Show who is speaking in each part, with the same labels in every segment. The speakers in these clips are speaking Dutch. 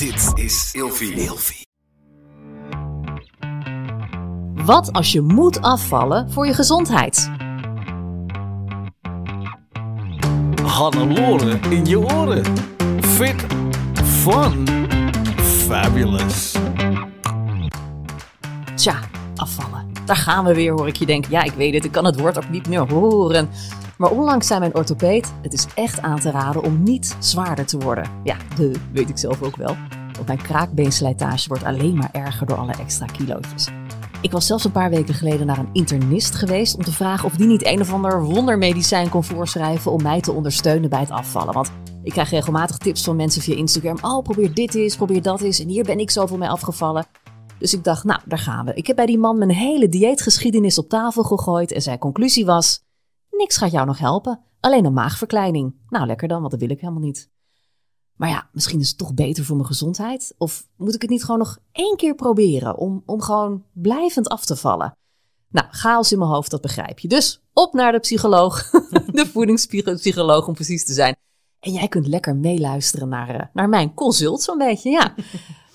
Speaker 1: Dit is Ilfie. Ilfie.
Speaker 2: Wat als je moet afvallen voor je gezondheid?
Speaker 3: Hannelore in je oren. Fit, fun, fabulous.
Speaker 2: Tja, afvallen. Daar gaan we weer, hoor ik je denken. Ja, ik weet het, ik kan het woord ook niet meer horen. Maar onlangs zei mijn orthopeed, het is echt aan te raden om niet zwaarder te worden. Ja, de weet ik zelf ook wel. Want mijn kraakbeenslijtage wordt alleen maar erger door alle extra kilootjes. Ik was zelfs een paar weken geleden naar een internist geweest om te vragen of die niet een of ander wondermedicijn kon voorschrijven om mij te ondersteunen bij het afvallen. Want ik krijg regelmatig tips van mensen via Instagram. Oh, probeer dit eens, probeer dat eens. En hier ben ik zoveel mee afgevallen. Dus ik dacht, nou, daar gaan we. Ik heb bij die man mijn hele dieetgeschiedenis op tafel gegooid en zijn conclusie was: niks gaat jou nog helpen, alleen een maagverkleining. Nou, lekker dan, want dat wil ik helemaal niet. Maar ja, misschien is het toch beter voor mijn gezondheid. Of moet ik het niet gewoon nog één keer proberen om, om gewoon blijvend af te vallen? Nou, chaos in mijn hoofd, dat begrijp je. Dus op naar de psycholoog, de voedingspsycholoog om precies te zijn. En jij kunt lekker meeluisteren naar, eh, naar mijn consult, zo'n beetje, ja.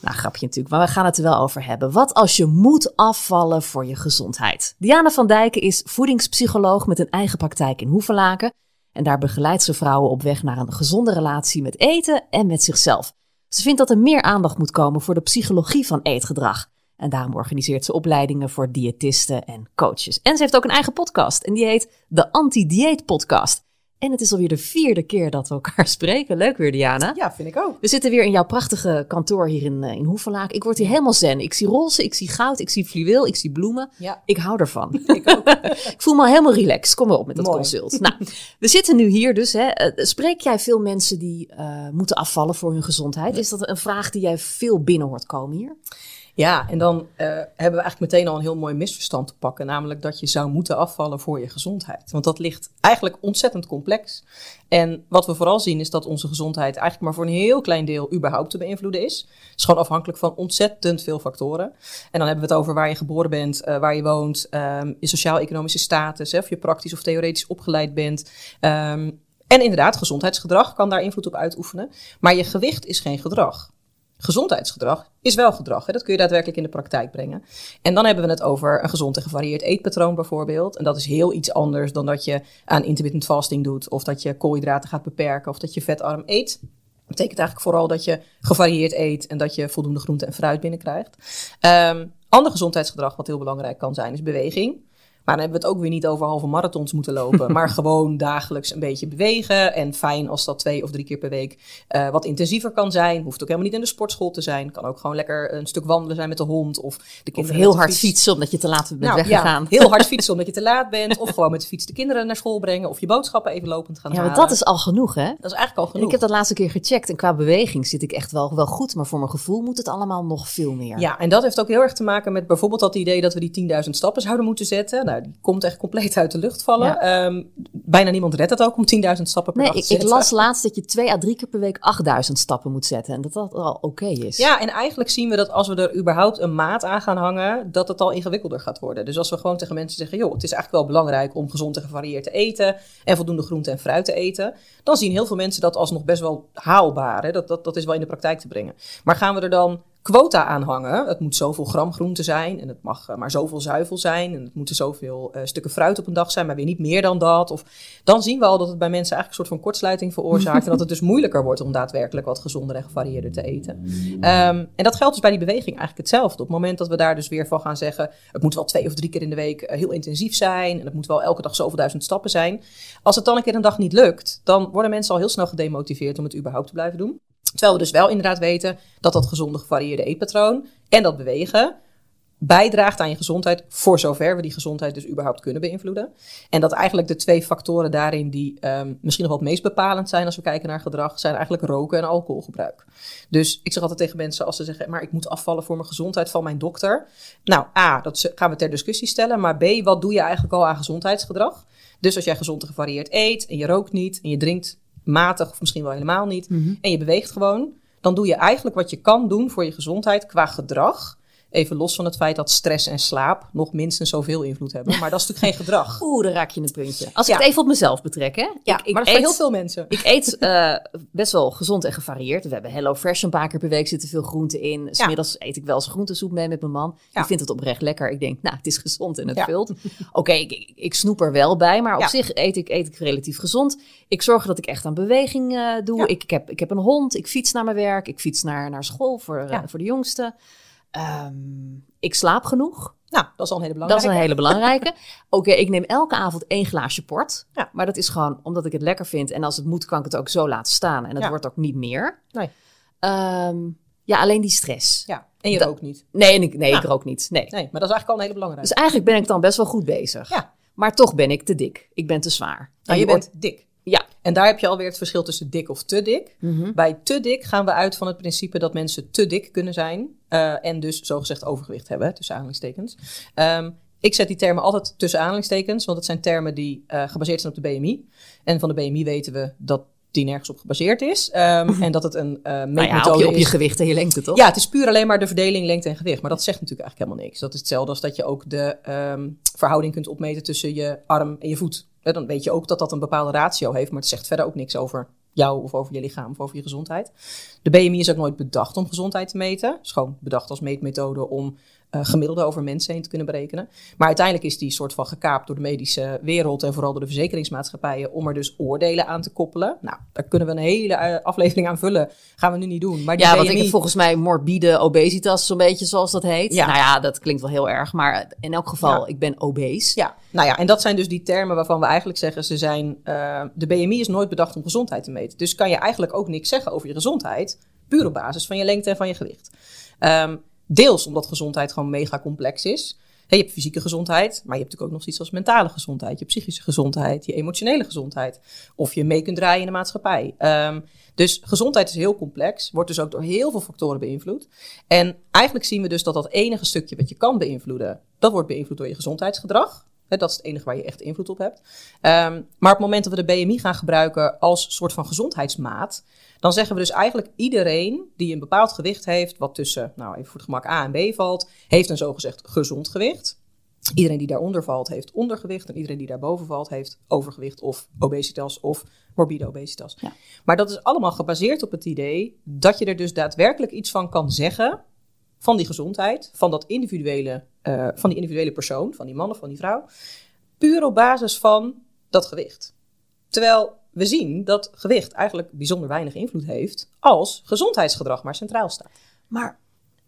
Speaker 2: Nou, grapje natuurlijk, maar we gaan het er wel over hebben. Wat als je moet afvallen voor je gezondheid? Diana van Dijken is voedingspsycholoog met een eigen praktijk in Hoevelaken. En daar begeleidt ze vrouwen op weg naar een gezonde relatie met eten en met zichzelf. Ze vindt dat er meer aandacht moet komen voor de psychologie van eetgedrag. En daarom organiseert ze opleidingen voor diëtisten en coaches. En ze heeft ook een eigen podcast en die heet de Anti-Dieet Podcast. En het is alweer de vierde keer dat we elkaar spreken. Leuk weer, Diana.
Speaker 4: Ja, vind ik ook.
Speaker 2: We zitten weer in jouw prachtige kantoor hier in, eh, in Hoevelaak. Ik word hier helemaal zen. Ik zie roze, ik zie goud, ik zie fluweel, ik zie bloemen.
Speaker 4: Ja.
Speaker 2: Ik hou ervan.
Speaker 4: Ik ook.
Speaker 2: ik voel me al helemaal relaxed. Kom maar op met dat
Speaker 4: Mooi.
Speaker 2: consult. Nou, we zitten nu hier dus. Hè. Eh, Spreek jij veel mensen die eh, moeten afvallen voor hun gezondheid? Is dat een vraag die jij veel binnen hoort komen hier?
Speaker 4: Ja, en dan eh, hebben we eigenlijk meteen al een heel mooi misverstand te pakken. Namelijk dat je zou moeten afvallen voor je gezondheid. Want dat ligt eigenlijk ontzettend complex. En wat we vooral zien is dat onze gezondheid eigenlijk maar voor een heel klein deel überhaupt te beïnvloeden is. Het is gewoon afhankelijk van ontzettend veel factoren. En dan hebben we het over waar je geboren bent, eh, waar je woont, ehm, je sociaal-economische status, hè, of je praktisch of theoretisch opgeleid bent. Ehm, en inderdaad, gezondheidsgedrag kan daar invloed op uitoefenen. Maar je gewicht is geen gedrag. Gezondheidsgedrag is wel gedrag. Hè? Dat kun je daadwerkelijk in de praktijk brengen. En dan hebben we het over een gezond en gevarieerd eetpatroon bijvoorbeeld. En dat is heel iets anders dan dat je aan intermittent fasting doet. Of dat je koolhydraten gaat beperken. Of dat je vetarm eet. Dat betekent eigenlijk vooral dat je gevarieerd eet en dat je voldoende groente en fruit binnenkrijgt. Ehm ander gezondheidsgedrag wat heel belangrijk kan zijn is beweging. Maar dan hebben we het ook weer niet over halve marathons moeten lopen. maar gewoon dagelijks een beetje bewegen. En fijn als dat twee of drie keer per week eh, wat intensiever kan zijn. Hoeft ook helemaal niet in de sportschool te zijn. Kan ook gewoon lekker een stuk wandelen zijn met de hond. Of de
Speaker 2: Of
Speaker 4: kinderen
Speaker 2: heel hard
Speaker 4: fiets.
Speaker 2: fietsen omdat je te laat bent
Speaker 4: Nou,
Speaker 2: weggegaan.
Speaker 4: Ja, heel hard fietsen omdat je te laat bent. Of gewoon met de fiets de kinderen naar school brengen. Of je boodschappen even lopend gaan
Speaker 2: Ja,
Speaker 4: halen.
Speaker 2: want dat is al genoeg, hè?
Speaker 4: dat is eigenlijk al
Speaker 2: En
Speaker 4: genoeg.
Speaker 2: ik heb dat laatste keer gecheckt en qua beweging zit ik echt wel, wel goed. Maar voor mijn gevoel moet het allemaal nog veel meer.
Speaker 4: Ja, en dat heeft ook heel erg te maken met bijvoorbeeld dat idee dat we die 10.000 stappen zouden moeten zetten. Nou, die komt echt compleet uit de lucht vallen.
Speaker 2: Ja.
Speaker 4: Ehm, bijna niemand redt het ook om 10.000 stappen per
Speaker 2: Nee,
Speaker 4: dag
Speaker 2: ik,
Speaker 4: te
Speaker 2: ik
Speaker 4: zetten.
Speaker 2: las laatst dat je twee à drie keer per week 8000 stappen moet zetten. En dat dat al oké is.
Speaker 4: Ja, en eigenlijk zien we dat als we er überhaupt een maat aan gaan hangen, dat het al ingewikkelder gaat worden. Dus als we gewoon tegen mensen zeggen, joh, het is eigenlijk wel belangrijk om gezond en gevarieerd te eten en voldoende groente en fruit te eten, dan zien heel veel mensen dat alsnog best wel haalbaar. Hè? Dat, dat, dat is wel in de praktijk te brengen. Maar gaan we er dan quota aan hangen? Het moet zoveel gram groente zijn en het mag eh, maar zoveel zuivel zijn en het moeten zoveel eh, stukken fruit op een dag zijn, maar weer niet meer dan dat. Of, dan zien we al dat het bij mensen eigenlijk een soort van kortsluiting veroorzaakt en dat het dus moeilijker wordt om daadwerkelijk wat gezonder en gevarieerder te eten. Ehm, en dat geldt dus bij die beweging eigenlijk hetzelfde. Op het moment dat we daar dus weer van gaan zeggen, het moet wel twee of drie keer in de week eh, heel intensief zijn en het moet wel elke dag zoveel duizend stappen zijn. Als het dan een keer een dag niet lukt, dan worden mensen al heel snel gedemotiveerd om het überhaupt te blijven doen. Terwijl we dus wel inderdaad weten dat dat gezonde gevarieerde eetpatroon en dat bewegen bijdraagt aan je gezondheid, voor zover we die gezondheid dus überhaupt kunnen beïnvloeden. En dat eigenlijk de twee factoren daarin die ehm, misschien nog wel het meest bepalend zijn als we kijken naar gedrag, zijn eigenlijk roken en alcoholgebruik. Dus ik zeg altijd tegen mensen als ze zeggen, maar ik moet afvallen voor mijn gezondheid van mijn dokter. Nou, A, dat gaan we ter discussie stellen, maar B, wat doe je eigenlijk al aan gezondheidsgedrag? Dus als jij gezond en gevarieerd eet en je rookt niet en je drinkt matig of misschien wel helemaal niet. En je beweegt gewoon, dan doe je eigenlijk wat je kan doen voor je gezondheid qua gedrag. Even los van het feit dat stress en slaap nog minstens zoveel invloed hebben. Maar dat is natuurlijk geen gedrag.
Speaker 2: Oeh, daar raak je een puntje. Als
Speaker 4: Ja.
Speaker 2: ik het even op mezelf betrek, hè.
Speaker 4: Ja,
Speaker 2: ik, ik
Speaker 4: maar dat
Speaker 2: eet-
Speaker 4: heel veel mensen.
Speaker 2: Ik eet eh, best wel gezond en gevarieerd. We hebben Hello Fresh een paar keer per week, zitten veel groenten in. Smiddags eet ik wel eens groentesoep mee met mijn man.
Speaker 4: Ja.
Speaker 2: Die vindt het oprecht lekker. Ik denk, nou, het is gezond en het
Speaker 4: Ja.
Speaker 2: vult. Oké, ik, ik, ik snoep er wel bij, maar op
Speaker 4: Ja.
Speaker 2: zich eet ik, eet ik relatief gezond. Ik zorg dat ik echt aan beweging eh, doe.
Speaker 4: Ja.
Speaker 2: Ik, ik, heb, ik heb een hond, ik fiets naar mijn werk, ik fiets naar, naar school voor, eh,
Speaker 4: Ja.
Speaker 2: voor de jongste. Ehm, ik slaap genoeg.
Speaker 4: Nou, dat is al een hele
Speaker 2: Dat
Speaker 4: belangrijke.
Speaker 2: is een hele belangrijke. Oké, ik neem elke avond één glaasje port.
Speaker 4: Ja.
Speaker 2: Maar dat is gewoon omdat ik het lekker vind. En als het moet, kan ik het ook zo laten staan. En het
Speaker 4: Ja.
Speaker 2: wordt ook niet meer.
Speaker 4: Nee.
Speaker 2: Ehm, ja, alleen die stress.
Speaker 4: Ja, en je
Speaker 2: Dat-
Speaker 4: rookt niet.
Speaker 2: Nee, en ik, nee
Speaker 4: Ja.
Speaker 2: ik rook niet. Nee.
Speaker 4: Nee, maar dat is eigenlijk al een hele belangrijke.
Speaker 2: Dus eigenlijk ben ik dan best wel goed bezig.
Speaker 4: Ja.
Speaker 2: Maar toch ben ik te dik. Ik ben te zwaar. En
Speaker 4: Nou, je
Speaker 2: die
Speaker 4: bent dik. En daar heb je alweer het verschil tussen dik of te dik.
Speaker 2: Mhm.
Speaker 4: Bij te dik gaan we uit van het principe dat mensen te dik kunnen zijn. eh, en dus zogezegd overgewicht hebben, tussen aanhalingstekens. Ehm, ik zet die termen altijd tussen aanhalingstekens, want het zijn termen die eh, gebaseerd zijn op de BMI. En van de BMI weten we dat die nergens op gebaseerd is. Ehm, en dat het een
Speaker 2: Nou
Speaker 4: meetmethode
Speaker 2: ja, op je, op je gewicht en je lengte, toch?
Speaker 4: Ja, het is puur alleen maar de verdeling lengte en gewicht. Maar dat zegt natuurlijk eigenlijk helemaal niks. Dat is hetzelfde als dat je ook de ehm, verhouding kunt opmeten tussen je arm en je voet. Dan weet je ook dat dat een bepaalde ratio heeft, maar het zegt verder ook niks over jou of over je lichaam of over je gezondheid. De BMI is ook nooit bedacht om gezondheid te meten. Het is gewoon bedacht als meetmethode om gemiddelde over mensen heen te kunnen berekenen. Maar uiteindelijk is die soort van gekaapt door de medische wereld en vooral door de verzekeringsmaatschappijen om er dus oordelen aan te koppelen. Nou, daar kunnen we een hele eh, aflevering aan vullen. Gaan we nu niet doen. Maar die
Speaker 2: Ja, want ik heb volgens mij morbide obesitas, zo'n beetje zoals dat heet.
Speaker 4: Ja.
Speaker 2: Nou ja, dat klinkt wel heel erg. Maar in elk geval,
Speaker 4: Ja.
Speaker 2: ik ben obese.
Speaker 4: Ja, nou ja, en dat zijn dus die termen waarvan we eigenlijk zeggen ze zijn. eh, de BMI is nooit bedacht om gezondheid te meten. Dus kan je eigenlijk ook niks zeggen over je gezondheid, puur op basis van je lengte en van je gewicht. Ehm, deels omdat gezondheid gewoon mega complex is. Hè, je hebt fysieke gezondheid, maar je hebt natuurlijk ook nog zoiets als mentale gezondheid, je psychische gezondheid, je emotionele gezondheid. Of je mee kunt draaien in de maatschappij. Ehm, dus gezondheid is heel complex, wordt dus ook door heel veel factoren beïnvloed. En eigenlijk zien we dus dat dat enige stukje wat je kan beïnvloeden, dat wordt beïnvloed door je gezondheidsgedrag. Dat is het enige waar je echt invloed op hebt. Ehm, maar op het moment dat we de BMI gaan gebruiken als soort van gezondheidsmaat, dan zeggen we dus eigenlijk iedereen die een bepaald gewicht heeft, wat tussen, nou even voor het gemak A en B valt, heeft een zogezegd gezond gewicht. Iedereen die daaronder valt, heeft ondergewicht. En iedereen die daarboven valt, heeft overgewicht of obesitas of morbide obesitas.
Speaker 2: Ja.
Speaker 4: Maar dat is allemaal gebaseerd op het idee dat je er dus daadwerkelijk iets van kan zeggen van die gezondheid, van, dat individuele, eh, van die individuele persoon, van die man of van die vrouw, puur op basis van dat gewicht. Terwijl we zien dat gewicht eigenlijk bijzonder weinig invloed heeft als gezondheidsgedrag maar centraal staat.
Speaker 2: Maar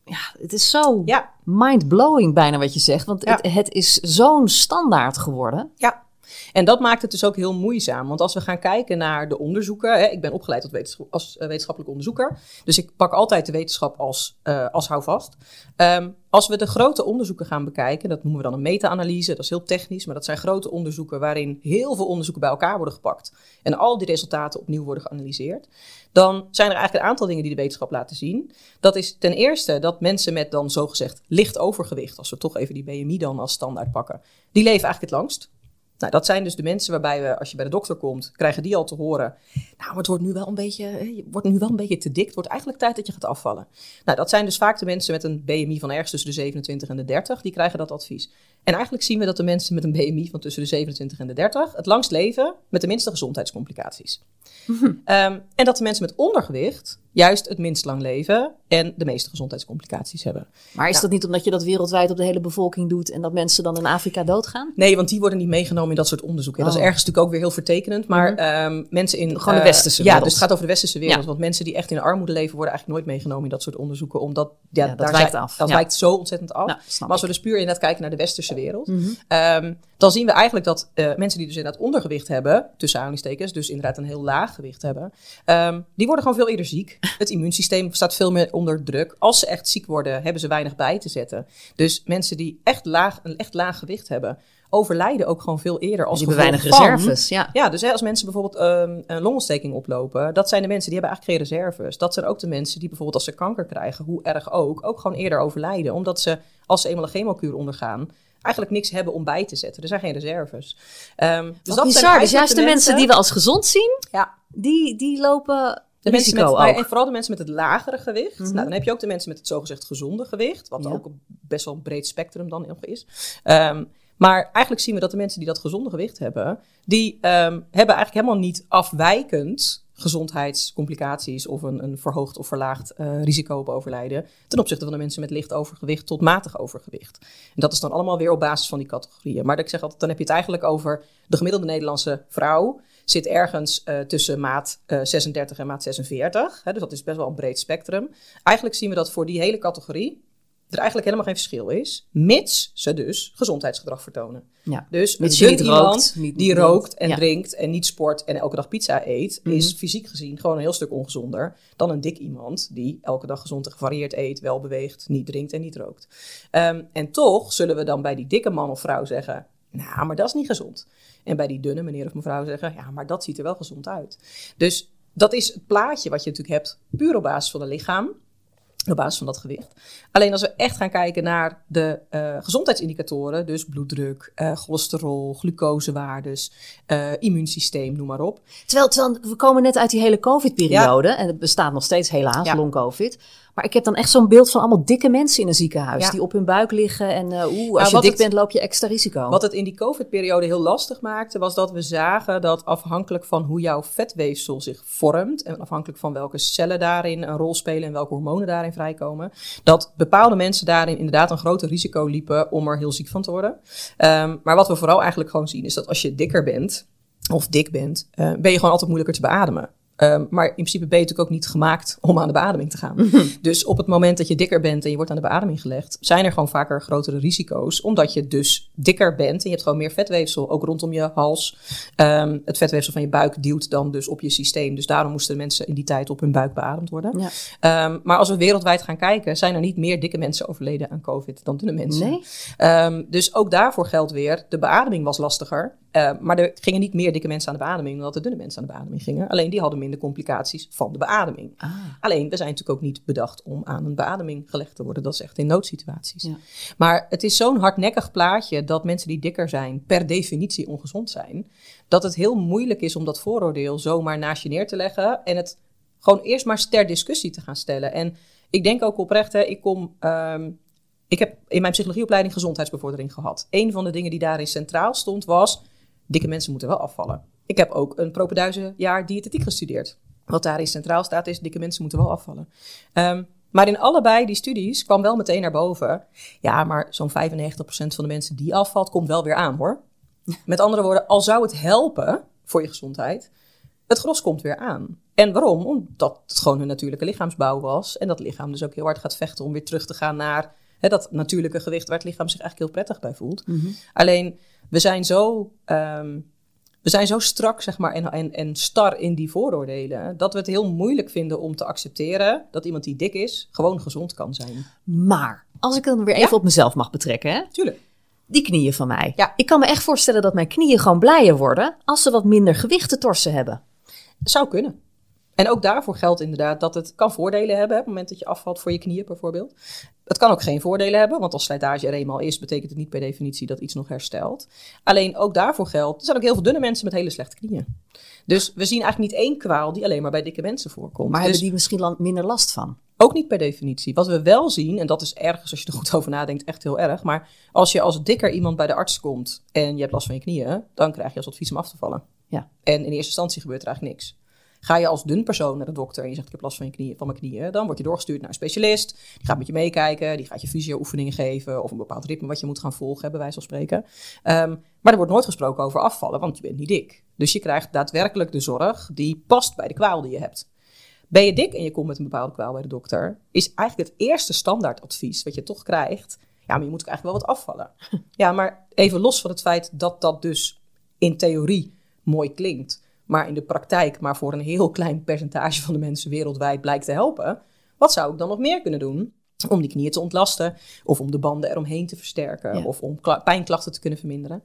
Speaker 2: ja, het is zo
Speaker 4: Ja,
Speaker 2: mind-blowing bijna wat je zegt. Want
Speaker 4: Ja.
Speaker 2: het, het is zo'n standaard geworden.
Speaker 4: Ja, en dat maakt het dus ook heel moeizaam. Want als we gaan kijken naar de onderzoeken. Hè, ik ben opgeleid als eh, wetenschappelijk onderzoeker. Dus ik pak altijd de wetenschap als, eh, als houvast. Ehm, als we de grote onderzoeken gaan bekijken. Dat noemen we dan een meta-analyse. Dat is heel technisch. Maar dat zijn grote onderzoeken waarin heel veel onderzoeken bij elkaar worden gepakt. En al die resultaten opnieuw worden geanalyseerd. Dan zijn er eigenlijk een aantal dingen die de wetenschap laten zien. Dat is ten eerste dat mensen met dan zogezegd licht overgewicht. Als we toch even die BMI dan als standaard pakken. Die leven eigenlijk het langst. Nou, dat zijn dus de mensen waarbij we, als je bij de dokter komt, krijgen die al te horen. Nou, het wordt nu wel een beetje, je wordt nu wel een beetje te dik. Het wordt eigenlijk tijd dat je gaat afvallen. Nou, dat zijn dus vaak de mensen met een BMI van ergens tussen de 27 en de 30. Die krijgen dat advies. En eigenlijk zien we dat de mensen met een BMI van tussen de 27 en de 30 het langst leven met de minste gezondheidscomplicaties. Ehm, en dat de mensen met ondergewicht juist het minst lang leven en de meeste gezondheidscomplicaties hebben.
Speaker 2: Maar is
Speaker 4: Ja.
Speaker 2: dat niet omdat je dat wereldwijd op de hele bevolking doet en dat mensen dan in Afrika doodgaan?
Speaker 4: Nee, want die worden niet meegenomen in dat soort onderzoeken. Dat is
Speaker 2: Oh.
Speaker 4: ergens natuurlijk ook weer heel vertekenend. Maar ehm, mensen in...
Speaker 2: Gewoon de
Speaker 4: eh,
Speaker 2: westerse
Speaker 4: Ja,
Speaker 2: wereld.
Speaker 4: dus het gaat over de westerse wereld.
Speaker 2: Ja.
Speaker 4: Want mensen die echt in armoede leven... worden eigenlijk nooit meegenomen in dat soort onderzoeken. Omdat ja,
Speaker 2: Ja, dat
Speaker 4: daar
Speaker 2: wijkt af.
Speaker 4: Dat
Speaker 2: Ja.
Speaker 4: wijkt zo ontzettend af.
Speaker 2: Nou,
Speaker 4: maar als we dus puur inderdaad kijken naar de westerse wereld...
Speaker 2: Mhm.
Speaker 4: ehm, dan zien we eigenlijk dat eh, mensen die dus inderdaad ondergewicht hebben... tussen aanhalingstekens, dus inderdaad een heel laag gewicht hebben... ehm, die worden gewoon veel eerder ziek. Het immuunsysteem staat veel meer onder druk. Als ze echt ziek worden, hebben ze weinig bij te zetten. Dus mensen die echt laag, een echt laag gewicht hebben... overlijden ook gewoon veel eerder als
Speaker 2: Die hebben weinig
Speaker 4: van-
Speaker 2: reserves. Ja.
Speaker 4: ja, dus hè, als mensen bijvoorbeeld ehm, een longontsteking oplopen, dat zijn de mensen die hebben eigenlijk geen reserves. Dat zijn ook de mensen die bijvoorbeeld als ze kanker krijgen, hoe erg ook, ook gewoon eerder overlijden. Omdat ze, als ze eenmaal een chemokuur ondergaan, eigenlijk niks hebben om bij te zetten. Er zijn geen reserves. Ehm, dus dat
Speaker 2: bizar.
Speaker 4: zijn
Speaker 2: Dus juist de mensen die we als gezond zien,
Speaker 4: Ja,
Speaker 2: die, die lopen
Speaker 4: De mensen met, nou
Speaker 2: ook.
Speaker 4: en vooral de mensen met het lagere gewicht.
Speaker 2: Mhm.
Speaker 4: Nou, dan heb je ook de mensen met het zogezegd gezonde gewicht. Wat
Speaker 2: Ja.
Speaker 4: ook een best wel een breed spectrum dan nog is. Ehm, maar eigenlijk zien we dat de mensen die dat gezonde gewicht hebben... die ehm, hebben eigenlijk helemaal niet afwijkend gezondheidscomplicaties... of een, een verhoogd of verlaagd eh, risico op overlijden... ten opzichte van de mensen met licht overgewicht tot matig overgewicht. En dat is dan allemaal weer op basis van die categorieën. Maar ik zeg altijd, dan heb je het eigenlijk over de gemiddelde Nederlandse vrouw zit ergens eh, tussen maat eh, 36 en maat 46. Hè, dus dat is best wel een breed spectrum. Eigenlijk zien we dat voor die hele categorie er eigenlijk helemaal geen verschil is, mits ze dus gezondheidsgedrag vertonen.
Speaker 2: Ja.
Speaker 4: Dus
Speaker 2: Mits
Speaker 4: een
Speaker 2: niet
Speaker 4: iemand
Speaker 2: rookt, niet-
Speaker 4: die rookt en
Speaker 2: ja.
Speaker 4: drinkt en niet sport en elke dag pizza eet,
Speaker 2: Mhm.
Speaker 4: is fysiek gezien gewoon een heel stuk ongezonder dan een dik iemand die elke dag gezond en gevarieerd eet, wel beweegt, niet drinkt en niet rookt. Ehm, en toch zullen we dan bij die dikke man of vrouw zeggen, nou, maar dat is niet gezond. En bij die dunne meneer of mevrouw zeggen, ja, maar dat ziet er wel gezond uit. Dus dat is het plaatje wat je natuurlijk hebt, puur op basis van het lichaam op basis van dat gewicht. Alleen als we echt gaan kijken naar de eh, gezondheidsindicatoren, dus bloeddruk, eh, cholesterol, glucosewaardes, eh, immuunsysteem, noem maar op.
Speaker 2: Terwijl, terwijl we komen net uit die hele COVID-periode. En het bestaat nog steeds helaas,
Speaker 4: Ja.
Speaker 2: long-COVID. Maar ik heb dan echt zo'n beeld van allemaal dikke mensen in een ziekenhuis.
Speaker 4: Ja.
Speaker 2: Die op hun buik liggen. En eh, oeh, als
Speaker 4: Nou,
Speaker 2: je dik
Speaker 4: het-
Speaker 2: bent, loop je extra risico.
Speaker 4: Wat het in die COVID-periode heel lastig maakte, was dat we zagen dat afhankelijk van hoe jouw vetweefsel zich vormt en afhankelijk van welke cellen daarin een rol spelen en welke hormonen daarin vrijkomen, dat bepaalde mensen daarin inderdaad een groter risico liepen om er heel ziek van te worden. Ehm, maar wat we vooral eigenlijk gewoon zien, is dat als je dikker bent, of dik bent, eh, ben je gewoon altijd moeilijker te beademen. Ehm, maar in principe ben je natuurlijk ook niet gemaakt om aan de beademing te gaan. Dus op het moment dat je dikker bent en je wordt aan de beademing gelegd, zijn er gewoon vaker grotere risico's. Omdat je dus dikker bent en je hebt gewoon meer vetweefsel, ook rondom je hals. Ehm, het vetweefsel van je buik duwt dan dus op je systeem. Dus daarom moesten mensen in die tijd op hun buik beademd worden.
Speaker 2: Ja.
Speaker 4: Ehm, maar als we wereldwijd gaan kijken, zijn er niet meer dikke mensen overleden aan COVID dan dunne mensen.
Speaker 2: Nee?
Speaker 4: Dus ook daarvoor geldt weer, de beademing was lastiger. Eh, maar er gingen niet meer dikke mensen aan de beademing, omdat de dunne mensen aan de beademing gingen. Alleen die hadden minder complicaties van de beademing.
Speaker 2: Ah.
Speaker 4: Alleen, we zijn natuurlijk ook niet bedacht om aan een beademing gelegd te worden. Dat is echt in noodsituaties.
Speaker 2: Ja.
Speaker 4: Maar het is zo'n hardnekkig plaatje dat mensen die dikker zijn per definitie ongezond zijn. Dat het heel moeilijk is om dat vooroordeel zomaar naast je neer te leggen. En het gewoon eerst maar ter discussie te gaan stellen. En ik denk ook oprecht, hè, ik kom... ehm, ik heb in mijn psychologieopleiding gezondheidsbevordering gehad. Een van de dingen die daarin centraal stond was... dikke mensen moeten wel afvallen. Ik heb ook een propenduizen jaar diëtetiek gestudeerd. Wat daarin centraal staat is, dikke mensen moeten wel afvallen. Ehm, maar in allebei die studies kwam wel meteen naar boven... ja, maar zo'n 95% van de mensen die afvalt, komt wel weer aan hoor. Met andere woorden, al zou het helpen voor je gezondheid... het gros komt weer aan. En waarom? Omdat het gewoon hun natuurlijke lichaamsbouw was. En dat lichaam dus ook heel hard gaat vechten om weer terug te gaan naar hè, dat natuurlijke gewicht waar het lichaam zich eigenlijk heel prettig bij voelt. Alleen, we zijn zo, ehm, we zijn zo strak zeg maar, en, en, en star in die vooroordelen, dat we het heel moeilijk vinden om te accepteren dat iemand die dik is, gewoon gezond kan zijn.
Speaker 2: Maar, als ik dan weer even op mezelf mag betrekken, hè?
Speaker 4: Tuurlijk.
Speaker 2: die knieën van mij.
Speaker 4: Ja.
Speaker 2: Ik kan me echt voorstellen dat mijn knieën gewoon blijer worden als ze wat minder gewicht te torsen hebben.
Speaker 4: Zou kunnen. En ook daarvoor geldt inderdaad dat het kan voordelen hebben. Op het moment dat je afvalt voor je knieën bijvoorbeeld. Het kan ook geen voordelen hebben, want als slijtage er eenmaal is, betekent het niet per definitie dat iets nog herstelt. Alleen ook daarvoor geldt, er zijn ook heel veel dunne mensen met hele slechte knieën. Dus we zien eigenlijk niet één kwaal die alleen maar bij dikke mensen voorkomt.
Speaker 2: Maar
Speaker 4: Dus
Speaker 2: hebben die misschien minder last van?
Speaker 4: ook niet per definitie. Wat we wel zien, en dat is ergens als je er goed over nadenkt, echt heel erg. Maar als je als dikker iemand bij de arts komt en je hebt last van je knieën, dan krijg je als advies om af te vallen.
Speaker 2: Ja.
Speaker 4: En in eerste instantie gebeurt er eigenlijk niks. Ga je als dun persoon naar de dokter en je zegt ik heb last van, je knieën, van mijn knieën, dan word je doorgestuurd naar een specialist. Die gaat met je meekijken, die gaat je fysio-oefeningen geven of een bepaald ritme wat je moet gaan volgen, bij wijze van spreken. Ehm, maar er wordt nooit gesproken over afvallen, want je bent niet dik. Dus je krijgt daadwerkelijk de zorg die past bij de kwaal die je hebt. Ben je dik en je komt met een bepaalde kwaal bij de dokter, is eigenlijk het eerste standaardadvies wat je toch krijgt. Ja, maar je moet ook eigenlijk wel wat afvallen. Ja, maar even los van het feit dat dat dus in theorie mooi klinkt, maar in de praktijk maar voor een heel klein percentage van de mensen wereldwijd blijkt te helpen. Wat zou ik dan nog meer kunnen doen om die knieën te ontlasten of om de banden eromheen te versterken
Speaker 2: Ja.
Speaker 4: of om kla- pijnklachten te kunnen verminderen?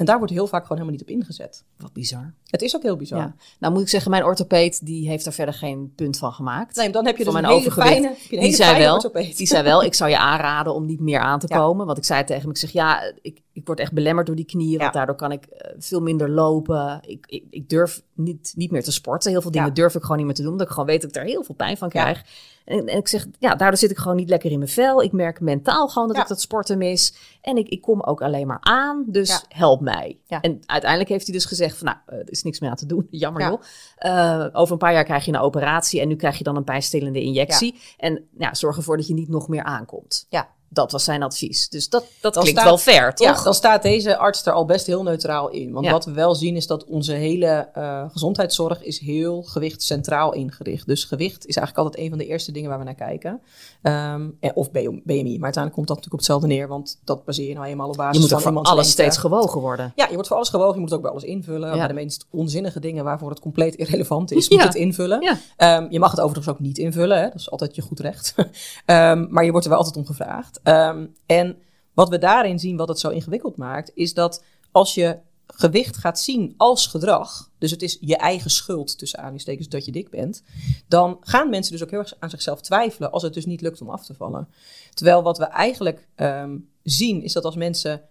Speaker 4: En daar wordt heel vaak gewoon helemaal niet op ingezet.
Speaker 2: Wat bizar.
Speaker 4: Het is ook heel bizar.
Speaker 2: Ja. Nou moet ik zeggen, mijn orthopeet die heeft er verder geen punt van gemaakt.
Speaker 4: Nee, dan heb je dus
Speaker 2: Voor
Speaker 4: een
Speaker 2: mijn
Speaker 4: hele fijne,
Speaker 2: die zei wel,
Speaker 4: orthopeet.
Speaker 2: die zei wel, ik zou je aanraden om niet meer aan te
Speaker 4: Ja.
Speaker 2: komen. Want ik zei tegen hem, ik zeg ja, ik, ik word echt belemmerd door die knieën. Want daardoor kan ik eh, veel minder lopen. Ik, ik, ik durf niet, niet meer te sporten. Heel veel dingen durf ik gewoon niet meer te doen. Omdat ik gewoon weet dat ik daar heel veel pijn van krijg. En, en ik zeg, ja, daardoor zit ik gewoon niet lekker in mijn vel. Ik merk mentaal gewoon dat
Speaker 4: Ja.
Speaker 2: ik dat sporten mis. En ik, ik kom ook alleen maar aan. Dus
Speaker 4: Ja.
Speaker 2: help mij.
Speaker 4: Ja.
Speaker 2: En uiteindelijk heeft hij dus gezegd van, nou, eh, er is niks meer aan te doen. Jammer
Speaker 4: Ja.
Speaker 2: joh. Eh, over een paar jaar krijg je een operatie. En nu krijg je dan een pijnstillende injectie. En ja, zorg ervoor dat je niet nog meer aankomt.
Speaker 4: Ja.
Speaker 2: Dat was zijn advies. Dus dat, dat
Speaker 4: Dan
Speaker 2: klinkt
Speaker 4: staat-
Speaker 2: wel fair, toch?
Speaker 4: Ja, dan staat deze arts er al best heel neutraal in. Want
Speaker 2: Ja.
Speaker 4: wat we wel zien is dat onze hele eh, gezondheidszorg is heel gewichtscentraal ingericht. Dus gewicht is eigenlijk altijd een van de eerste dingen waar we naar kijken. En- of BMI, maar uiteindelijk komt dat natuurlijk op hetzelfde neer. Want dat baseer je nou eenmaal op basis
Speaker 2: je moet
Speaker 4: van
Speaker 2: voor alles steeds gewogen worden.
Speaker 4: Ja, je wordt voor alles gewogen. Je moet het ook bij alles invullen.
Speaker 2: Ja.
Speaker 4: Bij de meest onzinnige dingen waarvoor het compleet irrelevant is,
Speaker 2: Ja.
Speaker 4: moet je het invullen.
Speaker 2: Ja.
Speaker 4: Ehm, je mag het overigens ook niet invullen. Hè? Dat is altijd je goed recht. Ehm, maar je wordt er wel altijd om gevraagd. Ehm, en wat we daarin zien, wat het zo ingewikkeld maakt, is dat als je gewicht gaat zien als gedrag, dus het is je eigen schuld tussen aanhalingstekens dat je dik bent, dan gaan mensen dus ook heel erg aan zichzelf twijfelen als het dus niet lukt om af te vallen. Terwijl wat we eigenlijk ehm, zien, is dat als mensen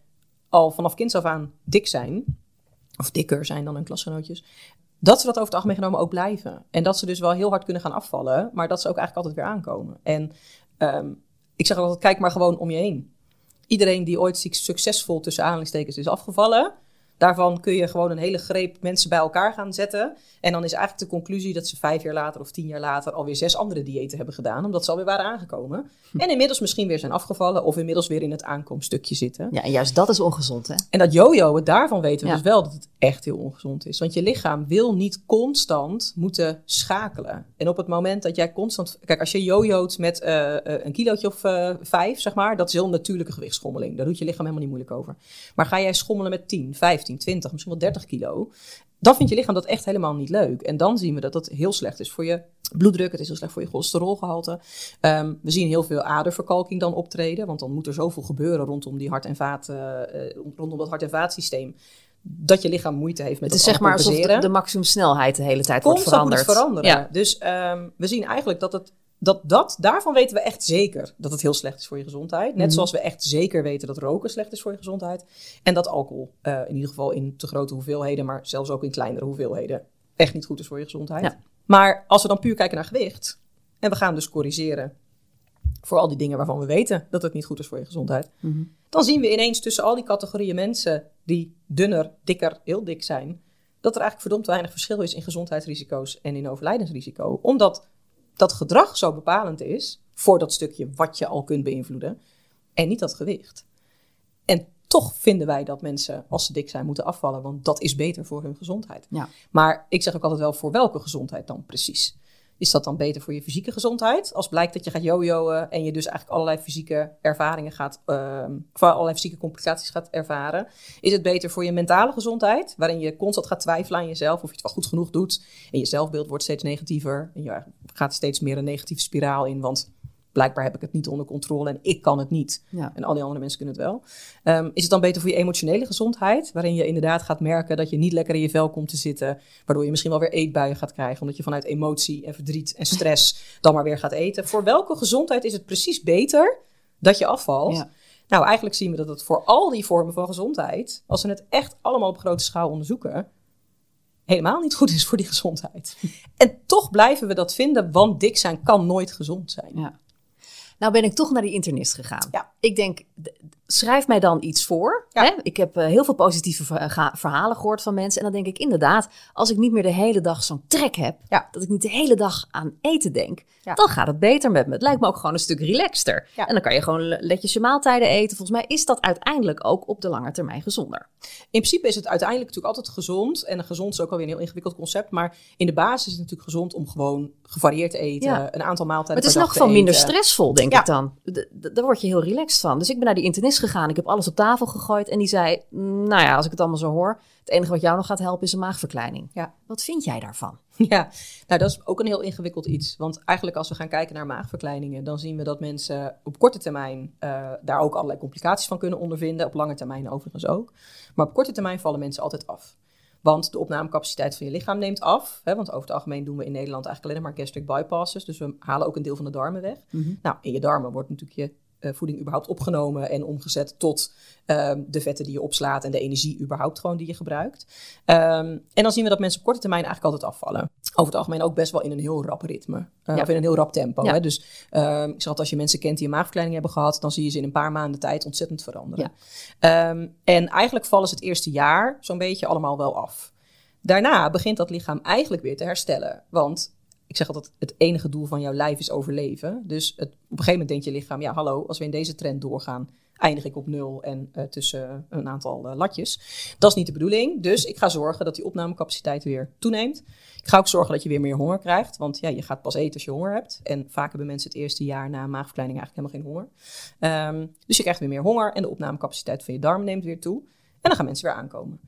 Speaker 4: al vanaf kinds af aan dik zijn, of dikker zijn dan hun klasgenootjes, dat ze dat over het algemeen genomen ook blijven. En dat ze dus wel heel hard kunnen gaan afvallen, maar dat ze ook eigenlijk altijd weer aankomen. En ehm, ik zeg altijd, kijk maar gewoon om je heen. Iedereen die ooit succesvol tussen aanhalingstekens is afgevallen, daarvan kun je gewoon een hele greep mensen bij elkaar gaan zetten. En dan is eigenlijk de conclusie dat ze vijf jaar later of tien jaar later alweer zes andere diëten hebben gedaan, omdat ze alweer waren aangekomen. En inmiddels misschien weer zijn afgevallen of inmiddels weer in het aankomststukje zitten.
Speaker 2: Ja, en juist dat is ongezond, hè?
Speaker 4: En dat yo-yo, daarvan weten we
Speaker 2: Ja.
Speaker 4: dus wel dat het echt heel ongezond is. Want je lichaam wil niet constant moeten schakelen. En op het moment dat jij constant... Kijk, als je yo-yo't met eh, eh, een kilootje of eh, vijf, zeg maar... dat is heel natuurlijke gewichtsschommeling. Daar doet je lichaam helemaal niet moeilijk over. Maar ga jij schommelen met 10, 15, 20, misschien wel 30 kilo... dan vindt je lichaam dat echt helemaal niet leuk. En dan zien we dat dat heel slecht is voor je bloeddruk. Het is heel slecht voor je cholesterolgehalte. Ehm, we zien heel veel aderverkalking dan optreden. Want dan moet er zoveel gebeuren rondom, die hart- en vaat, eh, rondom dat hart- en vaatsysteem. Dat je lichaam moeite heeft met
Speaker 2: Het is zeg maar alsof de, maximumsnelheid de hele tijd wordt
Speaker 4: Constant moet
Speaker 2: veranderd.
Speaker 4: veranderen.
Speaker 2: Ja.
Speaker 4: Dus ehm, we zien eigenlijk dat het. Dat, dat, daarvan weten we echt zeker dat het heel slecht is voor je gezondheid. Net
Speaker 2: Mhm.
Speaker 4: zoals we echt zeker weten dat roken slecht is voor je gezondheid. En dat alcohol, eh, in ieder geval in te grote hoeveelheden, maar zelfs ook in kleinere hoeveelheden, echt niet goed is voor je gezondheid.
Speaker 2: Ja.
Speaker 4: Maar als we dan puur kijken naar gewicht, en we gaan dus corrigeren voor al die dingen waarvan we weten dat het niet goed is voor je gezondheid,
Speaker 2: Mhm.
Speaker 4: dan zien we ineens tussen al die categorieën mensen die dunner, dikker, heel dik zijn, dat er eigenlijk verdomd weinig verschil is in gezondheidsrisico's en in overlijdensrisico. Omdat dat gedrag zo bepalend is voor dat stukje wat je al kunt beïnvloeden en niet dat gewicht. En toch vinden wij dat mensen, als ze dik zijn, moeten afvallen, want dat is beter voor hun gezondheid.
Speaker 2: Ja.
Speaker 4: Maar ik zeg ook altijd wel, voor welke gezondheid dan precies? Is dat dan beter voor je fysieke gezondheid? Als blijkt dat je gaat jojoen en je dus eigenlijk allerlei fysieke ervaringen gaat, of allerlei fysieke complicaties gaat ervaren. Is het beter voor je mentale gezondheid, waarin je constant gaat twijfelen aan jezelf of je het wel goed genoeg doet. En je zelfbeeld wordt steeds negatiever. En je gaat steeds meer een negatieve spiraal in, want blijkbaar heb ik het niet onder controle en ik kan het niet.
Speaker 2: Ja.
Speaker 4: En al die andere mensen kunnen het wel. Ehm, is het dan beter voor je emotionele gezondheid, waarin je inderdaad gaat merken dat je niet lekker in je vel komt te zitten, waardoor je misschien wel weer eetbuien gaat krijgen, omdat je vanuit emotie en verdriet en stress dan maar weer gaat eten. Voor welke gezondheid is het precies beter dat je afvalt?
Speaker 2: Ja.
Speaker 4: Nou, eigenlijk zien we dat het voor al die vormen van gezondheid, als we het echt allemaal op grote schaal onderzoeken, helemaal niet goed is voor die gezondheid. En toch blijven we dat vinden, want dik zijn kan nooit gezond zijn.
Speaker 2: Ja. Nou ben ik toch naar die internist gegaan.
Speaker 4: Ja.
Speaker 2: Ik denk, schrijf mij dan iets voor.
Speaker 4: Ja.
Speaker 2: Hè? Ik heb eh, heel veel positieve ga- verhalen gehoord van mensen. En dan denk ik inderdaad, als ik niet meer de hele dag zo'n trek heb,
Speaker 4: Ja.
Speaker 2: dat ik niet de hele dag aan eten denk,
Speaker 4: Ja.
Speaker 2: dan gaat het beter met me. Het lijkt me ook gewoon een stuk relaxter. En dan kan je gewoon le- netjes je maaltijden eten. Volgens mij is dat uiteindelijk ook op de lange termijn gezonder.
Speaker 4: In principe is het uiteindelijk natuurlijk altijd gezond. En gezond is ook alweer een heel ingewikkeld concept. Maar in de basis is het natuurlijk gezond om gewoon gevarieerd te eten. Een aantal maaltijden
Speaker 2: Maar het is nog
Speaker 4: te
Speaker 2: minder stressvol, denk ik dan. D- Daar word je heel relaxed van. Dus ik ben naar die internist gegaan. Ik heb alles op tafel gegooid. En die zei, "Mm, nou ja, als ik het allemaal zo hoor... het enige wat jou nog gaat helpen is een maagverkleining.
Speaker 4: Ja.
Speaker 2: Wat vind jij daarvan?
Speaker 4: Ja, nou dat is ook een heel ingewikkeld iets. Want eigenlijk als we gaan kijken naar maagverkleiningen, dan zien we dat mensen op korte termijn eh, daar ook allerlei complicaties van kunnen ondervinden. Op lange termijn overigens ook. Maar op korte termijn vallen mensen altijd af. Want de opnamecapaciteit van je lichaam neemt af. Hè, want over het algemeen doen we in Nederland eigenlijk alleen maar gastric bypasses. Dus we halen ook een deel van de darmen weg. Nou, in je darmen wordt natuurlijk je voeding überhaupt opgenomen en omgezet tot ehm, de vetten die je opslaat en de energie überhaupt gewoon die je gebruikt. Ehm, en dan zien we dat mensen op korte termijn eigenlijk altijd afvallen. Over het algemeen ook best wel in een heel rap ritme. Eh,
Speaker 2: Ja.
Speaker 4: Of in een heel rap tempo.
Speaker 2: Ja.
Speaker 4: Hè? Dus ehm, ik zeg altijd, als je mensen kent die een maagverkleining hebben gehad, dan zie je ze in een paar maanden tijd ontzettend veranderen. En eigenlijk vallen ze het eerste jaar zo'n beetje allemaal wel af. Daarna begint dat lichaam eigenlijk weer te herstellen. Want ik zeg altijd, het enige doel van jouw lijf is overleven. Dus het, op een gegeven moment denkt je lichaam, ja hallo, als we in deze trend doorgaan, eindig ik op nul en eh, tussen een aantal eh, latjes. Dat is niet de bedoeling. Dus ik ga zorgen dat die opnamecapaciteit weer toeneemt. Ik ga ook zorgen dat je weer meer honger krijgt. Want ja, je gaat pas eten als je honger hebt. En vaak hebben mensen het eerste jaar na maagverkleining eigenlijk helemaal geen honger. Ehm, dus je krijgt weer meer honger en de opnamecapaciteit van je darm neemt weer toe. En dan gaan mensen weer aankomen.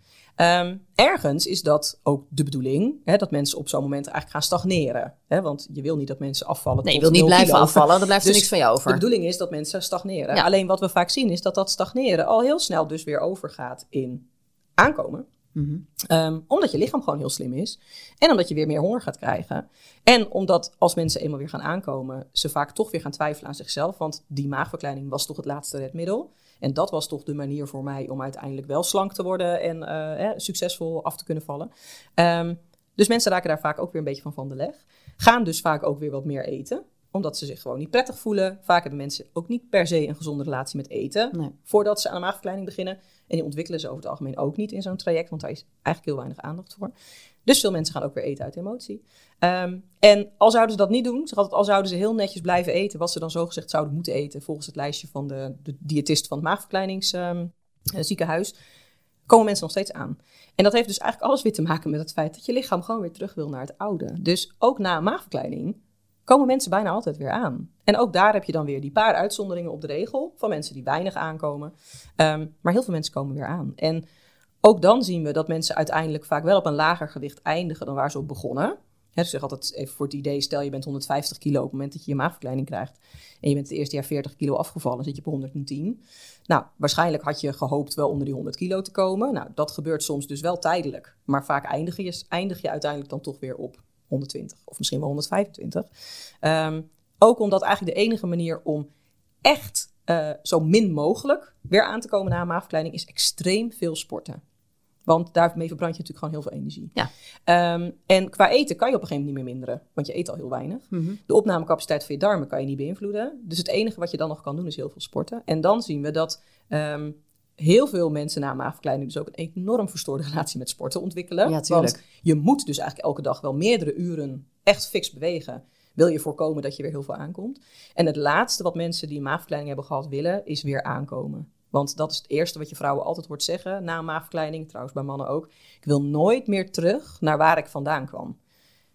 Speaker 4: Ehm, ergens is dat ook de bedoeling, hè, dat mensen op zo'n moment eigenlijk gaan stagneren. Hè, want je wil niet dat mensen afvallen.
Speaker 2: Nee, je wil niet
Speaker 4: 0
Speaker 2: blijven
Speaker 4: kilo.
Speaker 2: afvallen. Dan blijft er
Speaker 4: Dus
Speaker 2: niks van jou
Speaker 4: De
Speaker 2: over.
Speaker 4: bedoeling is dat mensen stagneren.
Speaker 2: Ja.
Speaker 4: Alleen wat we vaak zien is dat dat stagneren al heel snel dus weer overgaat in aankomen.
Speaker 2: Mhm.
Speaker 4: Ehm, omdat je lichaam gewoon heel slim is. En omdat je weer meer honger gaat krijgen. En omdat als mensen eenmaal weer gaan aankomen, ze vaak toch weer gaan twijfelen aan zichzelf. Want die maagverkleining was toch het laatste redmiddel. En dat was toch de manier voor mij om uiteindelijk wel slank te worden en eh, eh, succesvol af te kunnen vallen. Ehm, dus mensen raken daar vaak ook weer een beetje van van de leg. Gaan dus vaak ook weer wat meer eten omdat ze zich gewoon niet prettig voelen. Vaak hebben mensen ook niet per se een gezonde relatie met eten.
Speaker 2: Nee.
Speaker 4: Voordat ze aan een maagverkleining beginnen. En die ontwikkelen ze over het algemeen ook niet in zo'n traject. Want daar is eigenlijk heel weinig aandacht voor. Dus veel mensen gaan ook weer eten uit emotie. Ehm, en al zouden ze dat niet doen. Al zouden ze heel netjes blijven eten. Wat ze dan zogezegd zouden moeten eten. Volgens het lijstje van de, de diëtist van het maagverkleiningsziekenhuis. komen mensen nog steeds aan. En dat heeft dus eigenlijk alles weer te maken met het feit dat je lichaam gewoon weer terug wil naar het oude. Dus ook na maagverkleining komen mensen bijna altijd weer aan. En ook daar heb je dan weer die paar uitzonderingen op de regel van mensen die weinig aankomen. Ehm, maar heel veel mensen komen weer aan. En ook dan zien we dat mensen uiteindelijk vaak wel op een lager gewicht eindigen dan waar ze op begonnen. Hè, dus zeg altijd even voor het idee, stel je bent 150 kilo op het moment dat je je maagverkleining krijgt. En je bent het eerste jaar 40 kilo afgevallen, zit je op 110. Nou, waarschijnlijk had je gehoopt wel onder die 100 kilo te komen. Nou, dat gebeurt soms dus wel tijdelijk. Maar vaak eindig je, eindig je uiteindelijk dan toch weer op 120 of misschien wel 125. Ehm, ook omdat eigenlijk de enige manier om echt eh, zo min mogelijk weer aan te komen na een maagverkleining is extreem veel sporten. Want daarmee verbrand je natuurlijk gewoon heel veel energie.
Speaker 2: Ja.
Speaker 4: Ehm, en qua eten kan je op een gegeven moment niet meer minderen, want je eet al heel weinig.
Speaker 2: Mhm.
Speaker 4: De opnamecapaciteit van je darmen kan je niet beïnvloeden. Dus het enige wat je dan nog kan doen is heel veel sporten. En dan zien we dat ehm, heel veel mensen na maagverkleining dus ook een enorm verstoorde relatie met sporten ontwikkelen.
Speaker 2: Ja.
Speaker 4: Want je moet dus eigenlijk elke dag wel meerdere uren echt fix bewegen. Wil je voorkomen dat je weer heel veel aankomt. En het laatste wat mensen die een maagverkleining hebben gehad willen, is weer aankomen. Want dat is het eerste wat je vrouwen altijd hoort zeggen na een maagverkleining. Trouwens bij mannen ook. Ik wil nooit meer terug naar waar ik vandaan kwam.